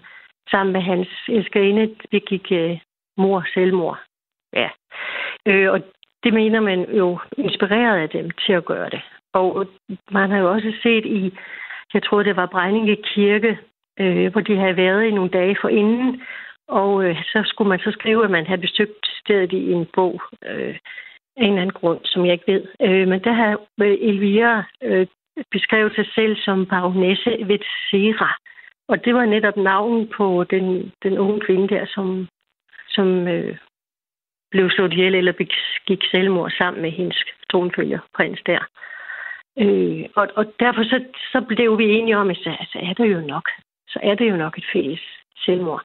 sammen med hans elskerinde begik øh, mor selvmord. Ja. Øh, og det mener man jo inspireret af dem til at gøre det. Og man har jo også set i, jeg tror det var Brejninge Kirke, øh, hvor de havde været i nogle dage for inden. Og øh, så skulle man så skrive, at man havde besøgt stedet i en bog øh, af en eller anden grund, som jeg ikke ved. Øh, men der har øh, Elvira øh, beskrevet sig selv som baronesse Vetsera. Og det var netop navnet på den, den unge kvinde der, som, som øh, blev slået ihjel eller gik selvmord sammen med hendes tronfølger, prins der. Øh, og, og derfor så, så blev vi enige om, at så, altså, er der jo nok så er det jo nok et fælles selvmord.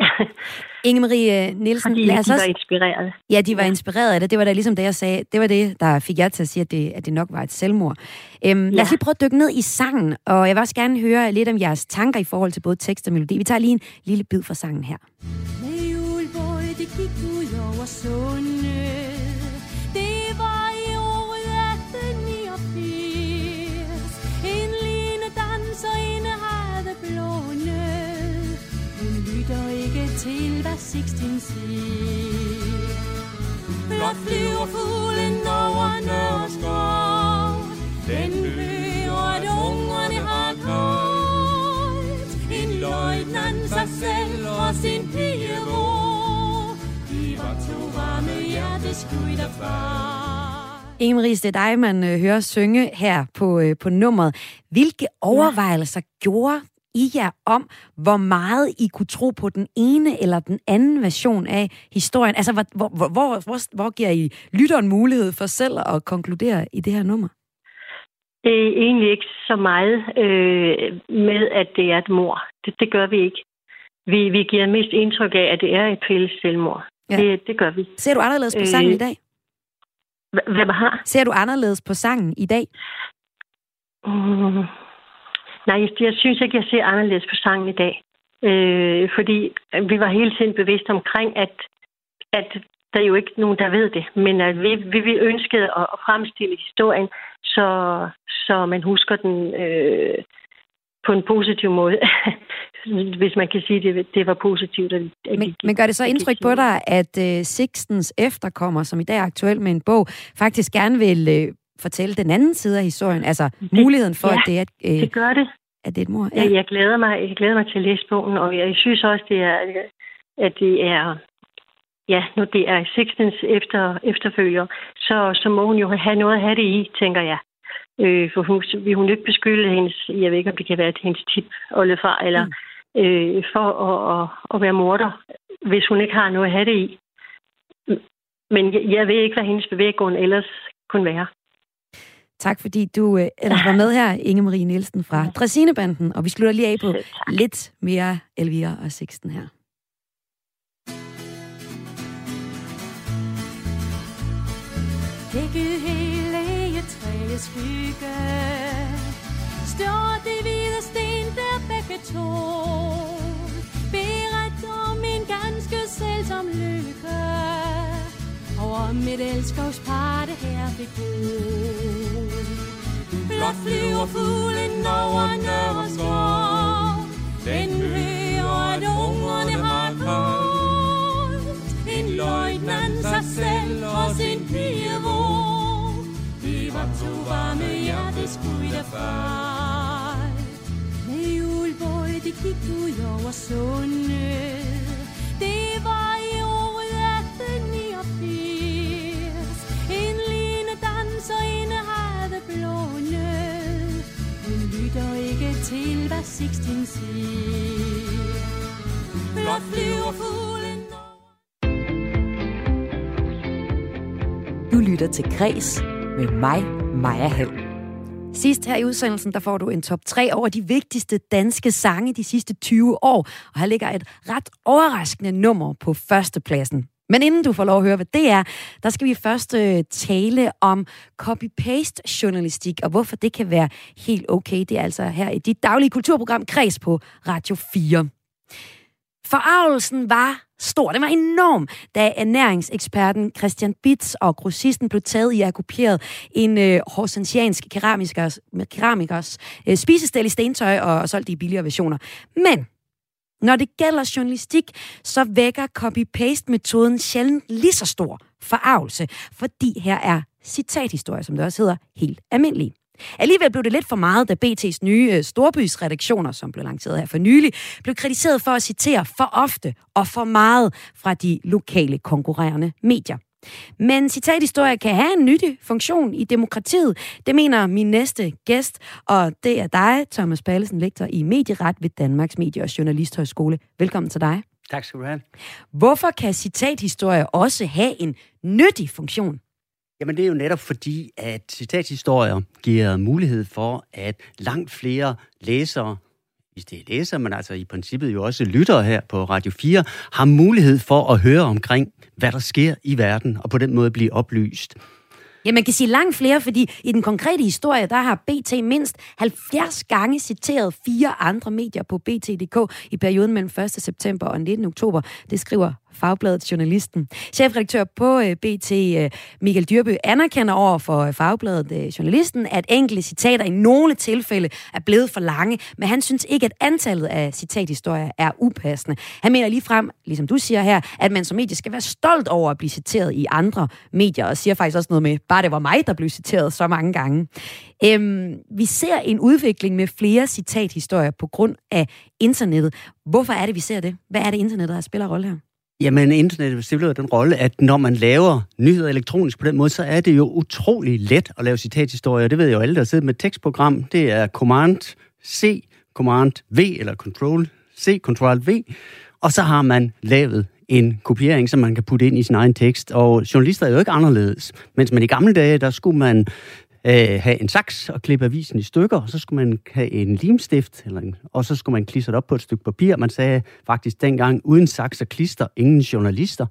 Inge-Marie Nielsen, Fordi lad de os var også... inspireret. Ja, de var inspireret af det. Det var da ligesom det, jeg sagde. Det var det, der fik jer til at sige, at det, at det nok var et selvmord. Øhm, ja. Lad os lige prøve at dykke ned i sangen, og jeg vil også gerne høre lidt om jeres tanker i forhold til både tekst og melodi. Vi tager lige en lille bid fra sangen her. Med julebøj, det gik ud over sundet. Sixten siger. Blot flyver fuglen over Nørreskov. Den hører, at ungerne har koldt. En løjtnant sig selv og sin pige De var to varme hjerteskud far. Inge-Marie, det er dig, man øh, hører synge her på, øh, på nummeret. Hvilke overvejelser ja. gjorde I jer om, hvor meget I kunne tro på den ene eller den anden version af historien? Altså, hvor, hvor, hvor, hvor, hvor giver I lytteren mulighed for selv at konkludere i det her nummer? Det er egentlig ikke så meget øh, med, at det er et mor. Det, det gør vi ikke. Vi, vi giver mest indtryk af, at det er et fælles selvmord. Ja. Det, det gør vi. Ser du anderledes på sangen øh, i dag? Hvad har? Ser du anderledes på sangen i dag? Mm, nej, jeg, jeg synes ikke, jeg ser anderledes på sangen i dag. Øh, fordi vi var hele tiden bevidste omkring, at, at der er jo ikke nogen, der ved det. Men at vi, vi, vi ønskede at, at fremstille historien, så, så man husker den øh, på en positiv måde. Hvis man kan sige, det, det var positivt. At, at men, men gør det så indtryk på dig, at uh, Sixtens efterkommer, som i dag er aktuel med en bog, faktisk gerne vil uh, fortælle den anden side af historien? Altså det, muligheden for, ja, at det er et, uh, det gør det. At det er et mor? Ja. Jeg, jeg, glæder mig, jeg glæder mig til at læse bogen, og jeg synes også, det er, at det er ja, nu det er Sixtens efter, efterfølger, så, så må hun jo have noget at have det i, tænker jeg. Øh, for hun, vil hun ikke beskylde hendes, jeg ved ikke, om det kan være hendes tip, oldefar, eller mm. øh, for at, at, at være morder, hvis hun ikke har noget at have det i. Men jeg, jeg ved ikke, hvad hendes bevæggrund ellers kunne være. Tak fordi du øh, var med her, Inge-Marie Nielsen fra Dressinebanden, og vi slutter lige af på lidt mere Elvira og Sixten her. Dækket hele egetræets skygge. Står det hvide sten der begge to. Beret om en ganske selvsom lykke over mit et elskovspar det her fik Blot flyver fuglen over Nørreskov Den hører, at ungerne har koldt En løjtnant sig selv og sin pige var to varme hjerteskud af far. Med julebøj, det gik ud over sundet. Lytter til Græs med mig, Maja Hall. Sidst her i udsendelsen, der får du en top 3 over de vigtigste danske sange de sidste 20 år, og her ligger et ret overraskende nummer på førstepladsen. Men inden du får lov at høre, hvad det er, der skal vi først øh, tale om copy-paste-journalistik, og hvorfor det kan være helt okay. Det er altså her i dit daglige kulturprogram Kreds på Radio 4. Forarvelsen var stor, den var enorm, da ernæringseksperten Christian Bitz og grossisten blev taget i at kopieret en øh, horsensiansk keramikers, keramikers øh, spisestel i stentøj og, og solgt i billigere versioner. Men når det gælder journalistik, så vækker copy-paste-metoden sjældent lige så stor forarvelse, fordi her er citathistorie, som det også hedder, helt almindelige. Alligevel blev det lidt for meget, da BT's nye øh, storbysredaktioner, som blev lanceret her for nylig, blev kritiseret for at citere for ofte og for meget fra de lokale konkurrerende medier. Men citathistorie kan have en nyttig funktion i demokratiet. Det mener min næste gæst, og det er dig, Thomas Pallesen, lektor i medieret ved Danmarks Medie- og Journalisthøjskole. Velkommen til dig. Tak skal du have. Hvorfor kan citathistorie også have en nyttig funktion? Jamen det er jo netop fordi, at citathistorier giver mulighed for, at langt flere læsere, hvis det er læsere, men altså i princippet jo også lytter her på Radio 4, har mulighed for at høre omkring, hvad der sker i verden, og på den måde blive oplyst. Ja, man kan sige langt flere, fordi i den konkrete historie, der har BT mindst 70 gange citeret fire andre medier på BT.dk i perioden mellem 1. september og 19. oktober. Det skriver Fagbladet Journalisten. Chefredaktør på øh, BT, øh, Michael Dyrby, anerkender over for øh, Fagbladet Journalisten, at enkelte citater i nogle tilfælde er blevet for lange, men han synes ikke, at antallet af citathistorier er upassende. Han mener lige frem, ligesom du siger her, at man som medie skal være stolt over at blive citeret i andre medier, og siger faktisk også noget med, bare det var mig, der blev citeret så mange gange. Øhm, vi ser en udvikling med flere citathistorier på grund af internettet. Hvorfor er det, vi ser det? Hvad er det, internettet der spiller rolle her? Jamen, internettet spiller den rolle, at når man laver nyheder elektronisk på den måde, så er det jo utrolig let at lave citathistorier. Det ved jo alle, der sidder med et tekstprogram. Det er Command C, Command V eller Control C, Control V. Og så har man lavet en kopiering, som man kan putte ind i sin egen tekst. Og journalister er jo ikke anderledes. Mens man i gamle dage, der skulle man øh, have en saks og klippe avisen i stykker, og så skulle man have en limstift, eller en, og så skulle man klisse det op på et stykke papir. Man sagde faktisk dengang, uden saks og klister, ingen journalister.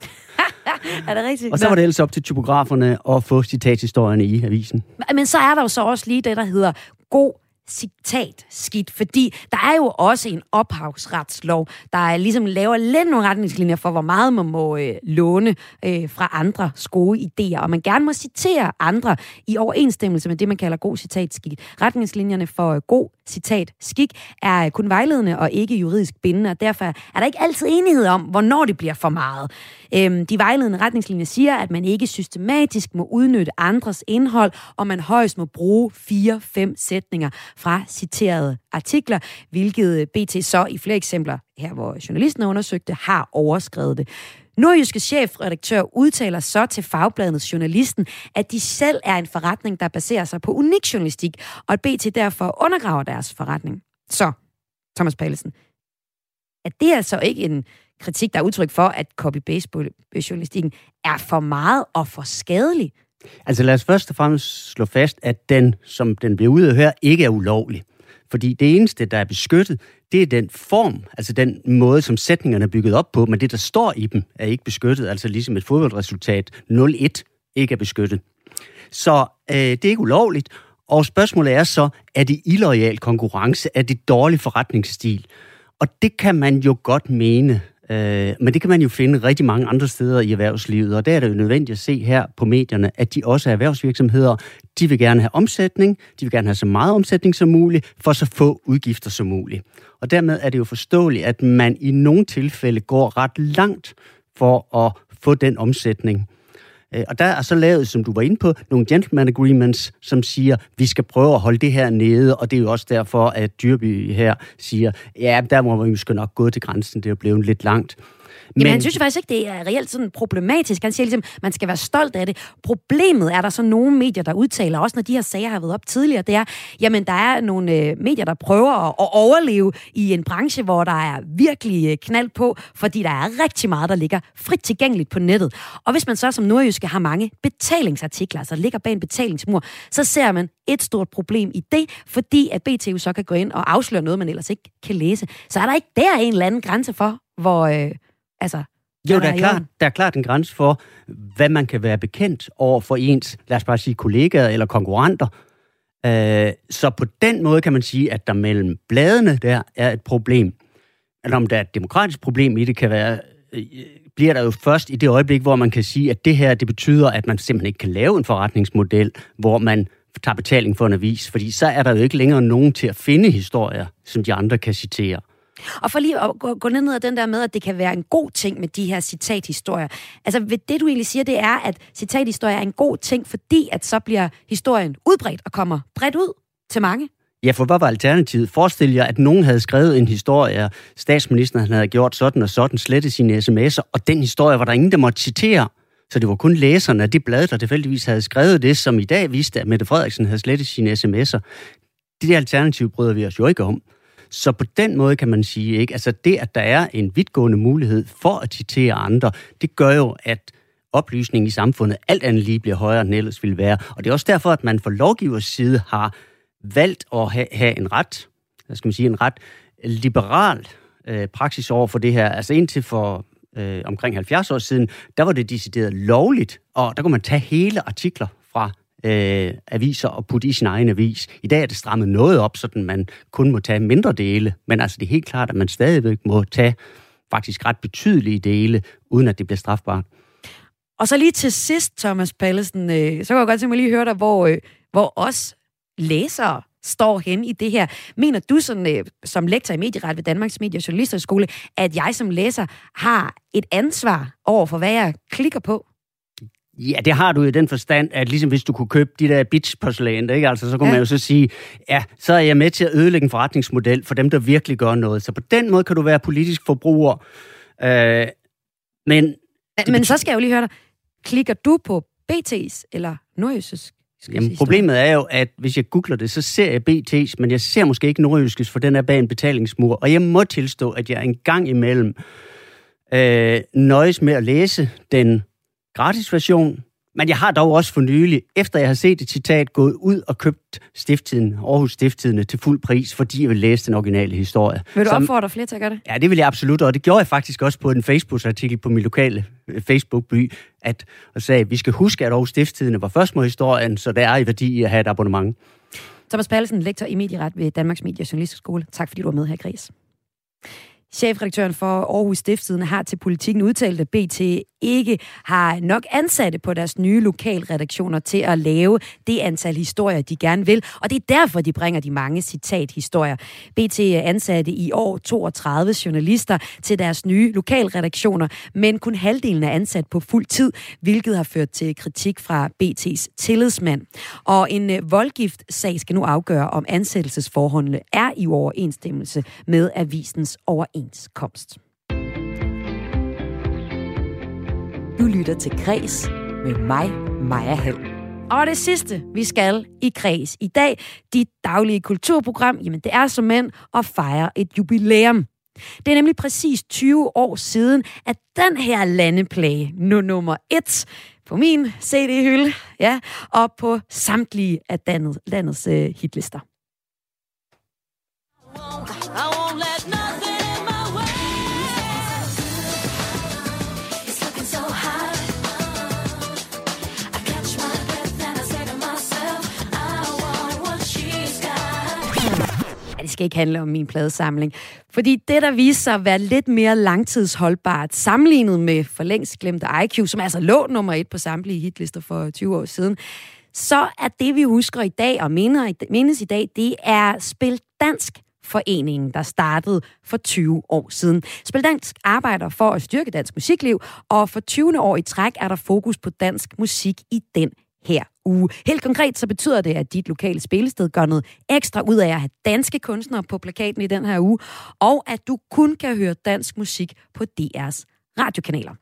er det rigtigt? Og så var det ellers op til typograferne at få citathistorierne i avisen. Men så er der jo så også lige det, der hedder god citat skidt, fordi der er jo også en ophavsretslov, der ligesom laver lidt nogle retningslinjer for, hvor meget man må øh, låne øh, fra andre gode idéer, og man gerne må citere andre i overensstemmelse med det, man kalder god citatskik. Retningslinjerne for øh, god citat skik er øh, kun vejledende og ikke juridisk bindende, og derfor er der ikke altid enighed om, hvornår det bliver for meget. Øhm, de vejledende retningslinjer siger, at man ikke systematisk må udnytte andres indhold, og man højst må bruge fire-fem sætninger fra citerede artikler, hvilket øh, BT så i flere eksempler, her hvor journalisten undersøgte, har overskrevet det. Nordjyske chefredaktør udtaler så til fagbladet Journalisten, at de selv er en forretning, der baserer sig på unik journalistik, og at BT derfor undergraver deres forretning. Så, Thomas Pallesen, er det altså ikke en kritik, der er udtryk for, at copy-paste-journalistikken er for meget og for skadelig? Altså lad os først og fremmest slå fast, at den, som den bliver ude her, ikke er ulovlig. Fordi det eneste, der er beskyttet, det er den form, altså den måde, som sætningerne er bygget op på, men det, der står i dem, er ikke beskyttet. Altså ligesom et fodboldresultat 0-1 ikke er beskyttet. Så øh, det er ikke ulovligt, og spørgsmålet er så, er det illoyal konkurrence? Er det dårlig forretningsstil? Og det kan man jo godt mene. Øh, men det kan man jo finde rigtig mange andre steder i erhvervslivet, og der er det jo nødvendigt at se her på medierne, at de også er erhvervsvirksomheder. De vil gerne have omsætning, de vil gerne have så meget omsætning som muligt, for så få udgifter som muligt. Og dermed er det jo forståeligt, at man i nogle tilfælde går ret langt for at få den omsætning. Øh, og der er så lavet, som du var inde på, nogle gentleman agreements, som siger, vi skal prøve at holde det her nede, og det er jo også derfor, at Dyrby her siger, ja, der må vi måske nok gå til grænsen, det er blevet lidt langt. Men han synes jo faktisk ikke, det er reelt sådan problematisk. Han siger ligesom, man skal være stolt af det. Problemet er der så nogle medier, der udtaler, også når de her sager har været op tidligere, det er, jamen der er nogle øh, medier, der prøver at, at overleve i en branche, hvor der er virkelig øh, knald på, fordi der er rigtig meget, der ligger frit tilgængeligt på nettet. Og hvis man så som nordjyske har mange betalingsartikler, altså ligger bag en betalingsmur, så ser man et stort problem i det, fordi at BTU så kan gå ind og afsløre noget, man ellers ikke kan læse. Så er der ikke der en eller anden grænse for, hvor, øh, Altså, jo, der er, klart, der er klart en grænse for, hvad man kan være bekendt over for ens, lad os bare sige, kollegaer eller konkurrenter. Øh, så på den måde kan man sige, at der mellem bladene der er et problem. Eller om der er et demokratisk problem i det, kan være, øh, bliver der jo først i det øjeblik, hvor man kan sige, at det her, det betyder, at man simpelthen ikke kan lave en forretningsmodel, hvor man tager betaling for en avis, fordi så er der jo ikke længere nogen til at finde historier, som de andre kan citere. Og for lige at gå ned ad den der med, at det kan være en god ting med de her citathistorier. Altså, det du egentlig siger, det er, at citathistorier er en god ting, fordi at så bliver historien udbredt og kommer bredt ud til mange. Ja, for hvad var alternativet? Forestil jer, at nogen havde skrevet en historie, statsministeren havde gjort sådan og sådan, slettet sine sms'er, og den historie var der ingen, der måtte citere. Så det var kun læserne af det blad, der tilfældigvis havde skrevet det, som i dag viste, at Mette Frederiksen havde slettet sine sms'er. Det der alternativ bryder vi os jo ikke om. Så på den måde kan man sige, ikke? Altså det, at der er en vidtgående mulighed for at citere andre, det gør jo, at oplysningen i samfundet alt andet lige bliver højere, end ellers ville være. Og det er også derfor, at man fra lovgivers side har valgt at have, have en ret, hvad skal man sige, en ret liberal øh, praksis over for det her. Altså indtil for øh, omkring 70 år siden, der var det decideret lovligt, og der kunne man tage hele artikler fra øh, aviser og putte i sin egen avis. I dag er det strammet noget op, så man kun må tage mindre dele, men altså det er helt klart, at man stadigvæk må tage faktisk ret betydelige dele, uden at det bliver strafbart. Og så lige til sidst, Thomas Pallesen, øh, så kan jeg godt tænke mig lige høre dig, hvor, øh, hvor os læsere står hen i det her. Mener du sådan, øh, som lektor i medieret ved Danmarks Medie- og Journalisterskole, at jeg som læser har et ansvar over for, hvad jeg klikker på? Ja, det har du i den forstand, at ligesom hvis du kunne købe de der bitch porcelæn, ikke? Altså, så kunne ja. man jo så sige, ja, så er jeg med til at ødelægge en forretningsmodel for dem, der virkelig gør noget. Så på den måde kan du være politisk forbruger. Øh, men... Men så skal jeg jo lige høre dig. Klikker du på BT's eller Nordjysk? Jamen, problemet er jo, at hvis jeg googler det, så ser jeg BT's, men jeg ser måske ikke Nordjyskes, for den er bag en betalingsmur. Og jeg må tilstå, at jeg en gang imellem øh, nøjes med at læse den gratis version, men jeg har dog også for nylig, efter jeg har set et citat, gået ud og købt stifttiden, Aarhus Stifttidene til fuld pris, fordi jeg vil læse den originale historie. Vil du Som, opfordre flere til at gøre det? Ja, det vil jeg absolut, og det gjorde jeg faktisk også på en Facebook-artikel på min lokale øh, Facebook-by, at og sagde, at vi skal huske, at Aarhus Stifttidene var først med historien, så der er i værdi i at have et abonnement. Thomas Pallesen, lektor i medieret ved Danmarks Medie- og Journalisterskole. Tak fordi du var med her, Gris. Chefredaktøren for Aarhus Stiftstidende har til politikken udtalt, at BT ikke har nok ansatte på deres nye lokalredaktioner til at lave det antal historier, de gerne vil. Og det er derfor, de bringer de mange citathistorier. BT ansatte i år 32 journalister til deres nye lokalredaktioner, men kun halvdelen er ansat på fuld tid, hvilket har ført til kritik fra BT's tillidsmand. Og en øh, voldgift-sag skal nu afgøre, om ansættelsesforholdene er i overensstemmelse med avisens overenskomst. Du lytter til Græs med mig, Maja Hall. Og det sidste, vi skal i Kreds i dag, dit daglige kulturprogram, jamen det er som mænd at fejre et jubilæum. Det er nemlig præcis 20 år siden, at den her landeplage, nu nummer et, på min CD-hylde, ja, og på samtlige af landets uh, hitlister. I won't let nothing skal ikke handle om min pladesamling. Fordi det, der viser sig at være lidt mere langtidsholdbart, sammenlignet med for længst glemte IQ, som altså lå nummer et på samtlige hitlister for 20 år siden, så er det, vi husker i dag og mindes i dag, det er Spil Dansk foreningen, der startede for 20 år siden. Spil Dansk arbejder for at styrke dansk musikliv, og for 20. år i træk er der fokus på dansk musik i den her uge. Helt konkret så betyder det, at dit lokale spillested gør noget ekstra ud af at have danske kunstnere på plakaten i den her uge, og at du kun kan høre dansk musik på DR's radiokanaler.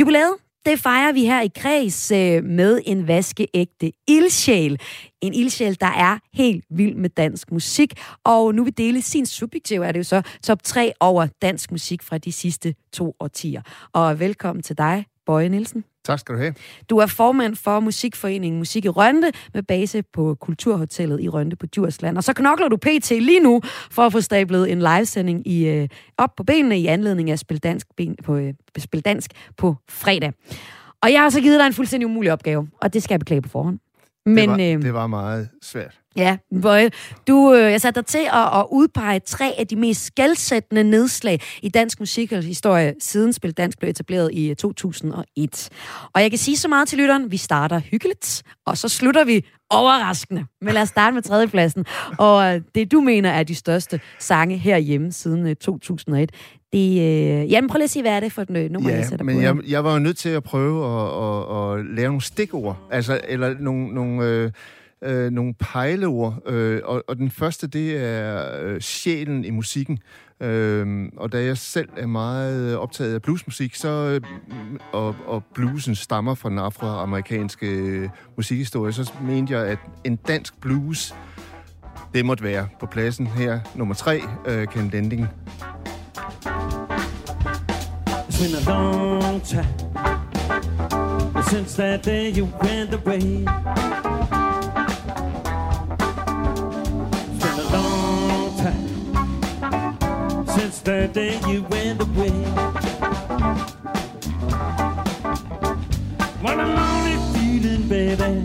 Jubilæet det fejrer vi her i Kreds øh, med en vaskeægte ildsjæl. En ildsjæl, der er helt vild med dansk musik. Og nu vil dele sin subjektive, er det jo så top 3 over dansk musik fra de sidste to årtier. Og velkommen til dig, Bøje Nielsen. Tak skal du have. Du er formand for Musikforeningen Musik i Rønde, med base på Kulturhotellet i Rønde på Djursland. Og så knokler du pt. lige nu for at få stablet en livesending i, øh, op på benene i anledning af Spil Dansk, ben, på, øh, Spil Dansk på fredag. Og jeg har så givet dig en fuldstændig umulig opgave, og det skal jeg beklage på forhånd. Men, det, var, øh, det var meget svært. Ja, Bøje, du, øh, jeg satte dig til at, at udpege tre af de mest skældsættende nedslag i dansk musikhistorie, siden Spil Dansk blev etableret i 2001. Og jeg kan sige så meget til lytteren, vi starter hyggeligt, og så slutter vi overraskende. Men lad os starte med tredjepladsen. Og øh, det, du mener, er de største sange herhjemme siden 2001. Det, øh... Jamen, prøv lige at sige, hvad er det for et nummer, ja, jeg sætter men på? Jeg, jeg var jo nødt til at prøve at, at, at lave nogle stikord, altså, eller nogle, nogle, øh, øh, nogle pejleord. Øh, og, og den første, det er øh, sjælen i musikken. Øh, og da jeg selv er meget optaget af bluesmusik, så, øh, og, og bluesen stammer fra den afroamerikanske øh, musikhistorie, så mente jeg, at en dansk blues, det måtte være på pladsen her. Nummer tre, øh, Ken Lending. It's been a long time since that day you went away. It's been a long time the day you went away. What a lonely feeling, baby.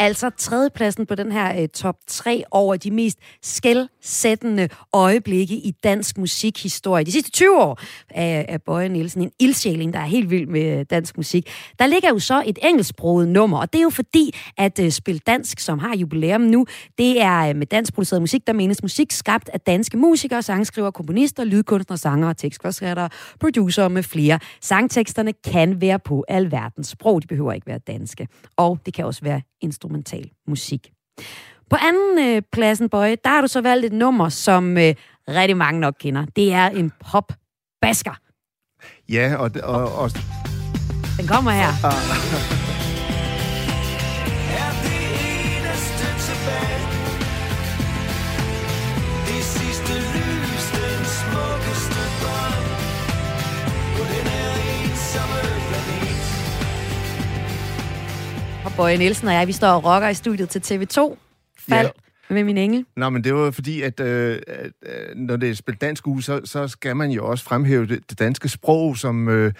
Altså tredjepladsen på den her uh, top 3 over de mest skældsættende øjeblikke i dansk musikhistorie. De sidste 20 år af, af Bøje Nielsen, en ildsjæling, der er helt vild med øh, dansk musik. Der ligger jo så et engelsksproget nummer, og det er jo fordi, at uh, Spil Dansk, som har jubilæum nu, det er uh, med dansk produceret musik, der menes musik skabt af danske musikere, sangskrivere, komponister, lydkunstnere, sangere, tekstforskere, producer med flere. Sangteksterne kan være på alverdens sprog, de behøver ikke være danske. Og det kan også være instrumental musik. På anden øh, pladsen, Bøje, der har du så valgt et nummer, som øh, rigtig mange nok kender. Det er en pop-basker. Ja, og, og, og Den kommer her. Bøje Nielsen og jeg, vi står og rocker i studiet til TV2. Fald Ja. med min engel. Nå, men det var fordi, at øh, at, øh, når det er spillet dansk uge, så, så skal man jo også fremhæve det, det danske sprog, som... Øh,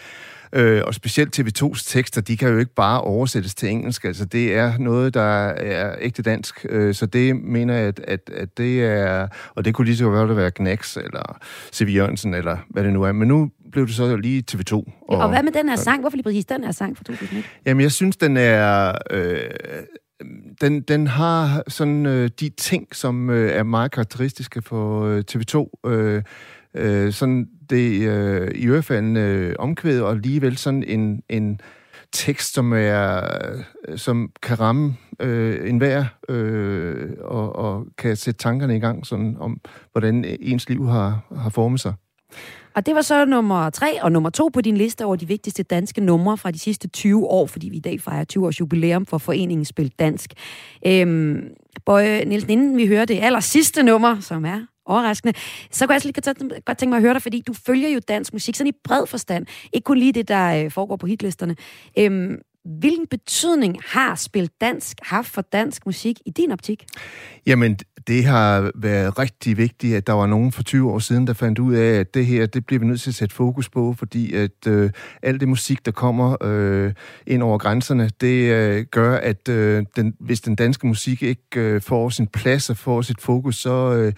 Øh, og specielt TV2's tekster, de kan jo ikke bare oversættes til engelsk. Altså, det er noget, der er ægte dansk. Øh, så det mener jeg, at, at, at det er... Og det kunne lige så godt være Knacks, eller C.V. Jørgensen, eller hvad det nu er. Men nu blev det så lige TV2. Og, Og, og hvad med den her sang? Hvorfor lige præcis den her sang fra 2001? Jamen, jeg synes, den er... Øh, den, den har sådan øh, de ting, som øh, er meget karakteristiske for øh, TV2. Øh, øh, sådan det øh, i ørefaldende øh, omkvæd, og alligevel sådan en, en tekst, som er øh, som kan ramme øh, enhver øh, og, og kan sætte tankerne i gang sådan om, hvordan ens liv har, har formet sig. Og det var så nummer tre og nummer to på din liste over de vigtigste danske numre fra de sidste 20 år, fordi vi i dag fejrer 20 års jubilæum for foreningen Spil Dansk. Øhm, Bøje Nielsen, inden vi hører det aller sidste nummer, som er overraskende, så kunne jeg altså lige godt- tænke mig at høre dig, fordi du følger jo dansk musik sådan i bred forstand. Ikke kun lige det, der øh, foregår på hitlisterne. Øhm, hvilken betydning har Spil Dansk haft for dansk musik i din optik? Jamen, det har været rigtig vigtigt, at der var nogen for 20 år siden, der fandt ud af, at det her, det bliver vi nødt til at sætte fokus på, fordi at øh, alt det musik, der kommer øh, ind over grænserne, det øh, gør, at øh, den, hvis den danske musik ikke øh, får sin plads og får sit fokus, så, øh,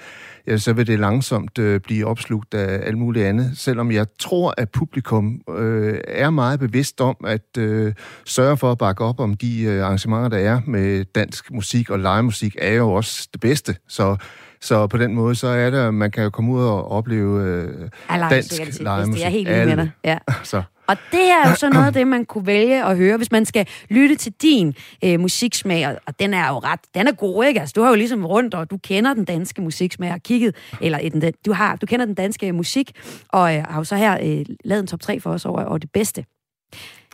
ja, så vil det langsomt øh, blive opslugt af alt muligt andet. Selvom jeg tror, at publikum øh, er meget bevidst om at øh, sørge for at bakke op om de øh, arrangementer, der er med dansk musik, og livemusik er jo også det bedste. Så, så på den måde, så er det, man kan jo komme ud og opleve øh, dansk. Hvis det er helt enig med dig. Ja. Så. Og det her er jo så noget af det, man kunne vælge at høre, hvis man skal lytte til din øh, musiksmag, og- og den er jo ret, den er god, ikke? Altså, du har jo ligesom rundt, og du kender den danske musiksmag, og kigget, eller den, du, har, du kender den danske musik, og øh, har jo så her øh, lavet en top 3 for os over, over det bedste.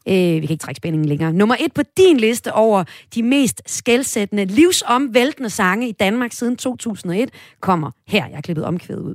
Øh, vi kan ikke trække spændingen længere. Nummer et på din liste over de mest skældsættende, livsomvæltende sange i Danmark siden 2001 kommer her. Jeg har klippet omkvædet ud.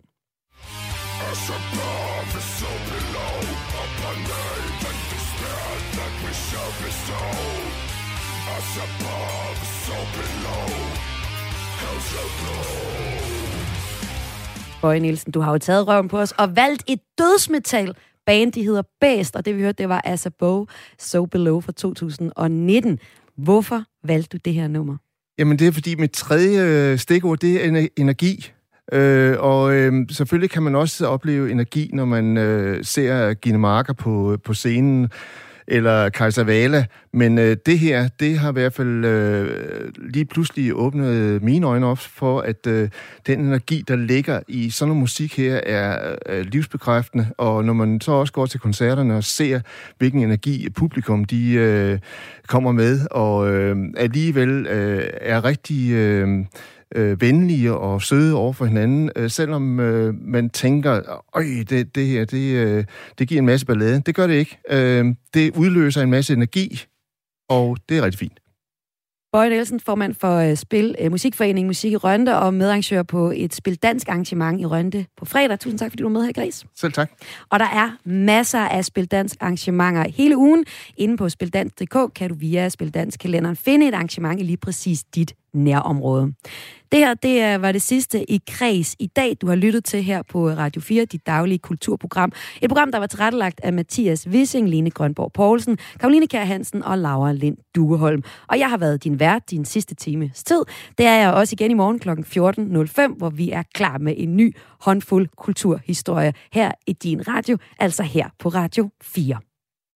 Bøje Nielsen, du har jo taget røven på os og valgt et dødsmetal band, de hedder Bæst, og det vi hørte, det var Asa Bo, So Below fra 2019. Hvorfor valgte du det her nummer? Jamen, det er fordi mit tredje øh, stikord, det er energi. Øh, og øh, selvfølgelig kan man også opleve energi, når man øh, ser Gine Marker på, øh, på scenen, eller Kaiser Vala. Men øh, det her, det har i hvert fald øh, lige pludselig åbnet mine øjne op for, at øh, den energi, der ligger i sådan noget musik her, er øh, livsbekræftende. Og når man så også går til koncerterne og ser, hvilken energi publikum de øh, kommer med, og øh, alligevel øh, er rigtig... Øh, øh, venlige og søde over for hinanden, øh, selvom øh, man tænker, øj, det, det her, det, øh, det giver en masse ballade. Det gør det ikke. Øh, det udløser en masse energi, og det er rigtig fint. Bøje Nielsen, formand for uh, Spil uh, Musikforening Musik i Rønde og medarrangør på et Spil Dansk arrangement i Rønde på fredag. Tusind tak, fordi du var med her, Gris. Selv tak. Og der er masser af Spil Dansk arrangementer hele ugen. Inde på spildansk.dk kan du via Spil Dansk kalenderen finde et arrangement i lige præcis dit nærområde. Det her det var det sidste i Kreds i dag, du har lyttet til her på øh, Radio 4, dit daglige kulturprogram. Et program, der var tilrettelagt af Mathias Wissing, Line Grønborg Poulsen, Karoline Kær Hansen og Laura Lind Dueholm. Og jeg har været din vært din sidste times tid. Det er jeg også igen i morgen kl. 14.05, hvor vi er klar med en ny håndfuld kulturhistorie her i din radio, altså her på Radio 4.